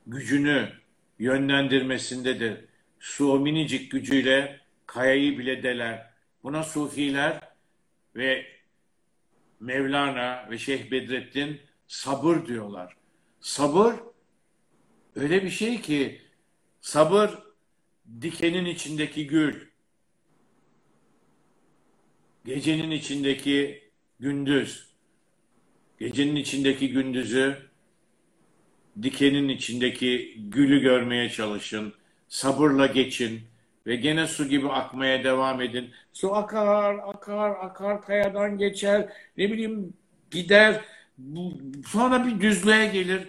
gücünü yönlendirmesindedir. Su o minicik gücüyle kayayı bile deler. Buna sufiler ve Mevlana ve Şeyh Bedrettin sabır diyorlar. Sabır öyle bir şey ki sabır dikenin içindeki gül. Gecenin içindeki gündüz. Gecenin içindeki gündüzü dikenin içindeki gülü görmeye çalışın. Sabırla geçin ve gene su gibi akmaya devam edin. Su akar, akar, akar, kayadan geçer, ne bileyim gider. Sonra bir düzlüğe gelir.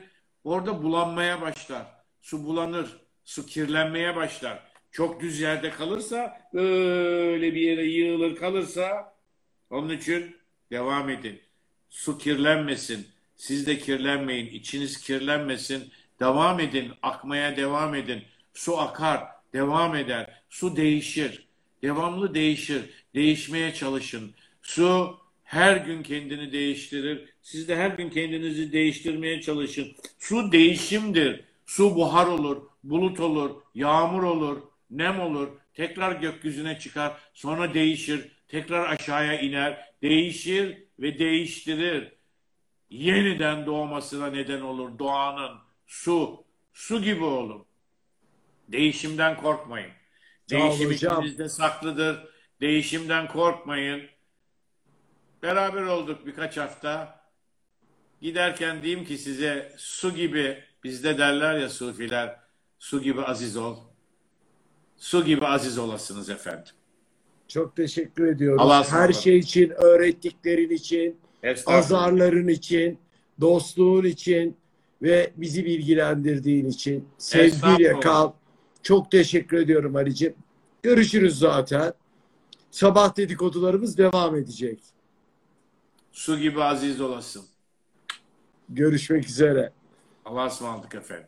Orada bulanmaya başlar. Su bulanır, su kirlenmeye başlar. Çok düz yerde kalırsa, böyle bir yere yığılır kalırsa, onun için devam edin. Su kirlenmesin. Siz de kirlenmeyin. içiniz kirlenmesin. Devam edin. Akmaya devam edin. Su akar. Devam eder. Su değişir. Devamlı değişir. Değişmeye çalışın. Su her gün kendini değiştirir. Siz de her gün kendinizi değiştirmeye çalışın. Su değişimdir. Su buhar olur, bulut olur, yağmur olur, nem olur. Tekrar gökyüzüne çıkar. Sonra değişir. Tekrar aşağıya iner. Değişir ve değiştirir yeniden doğmasına neden olur doğanın. Su, su gibi olun. Değişimden korkmayın. Değişim içinizde saklıdır. Değişimden korkmayın. Beraber olduk birkaç hafta. Giderken diyeyim ki size su gibi bizde derler ya sufiler su gibi aziz ol. Su gibi aziz olasınız efendim. Çok teşekkür ediyoruz. Allah'a Her şey için, öğrettiklerin için, azarların için, dostluğun için ve bizi bilgilendirdiğin için sevgiyle kal. Çok teşekkür ediyorum Ali'ciğim. Görüşürüz zaten. Sabah dedikodularımız devam edecek. Su gibi aziz olasın. Görüşmek üzere. Allah'a ısmarladık efendim.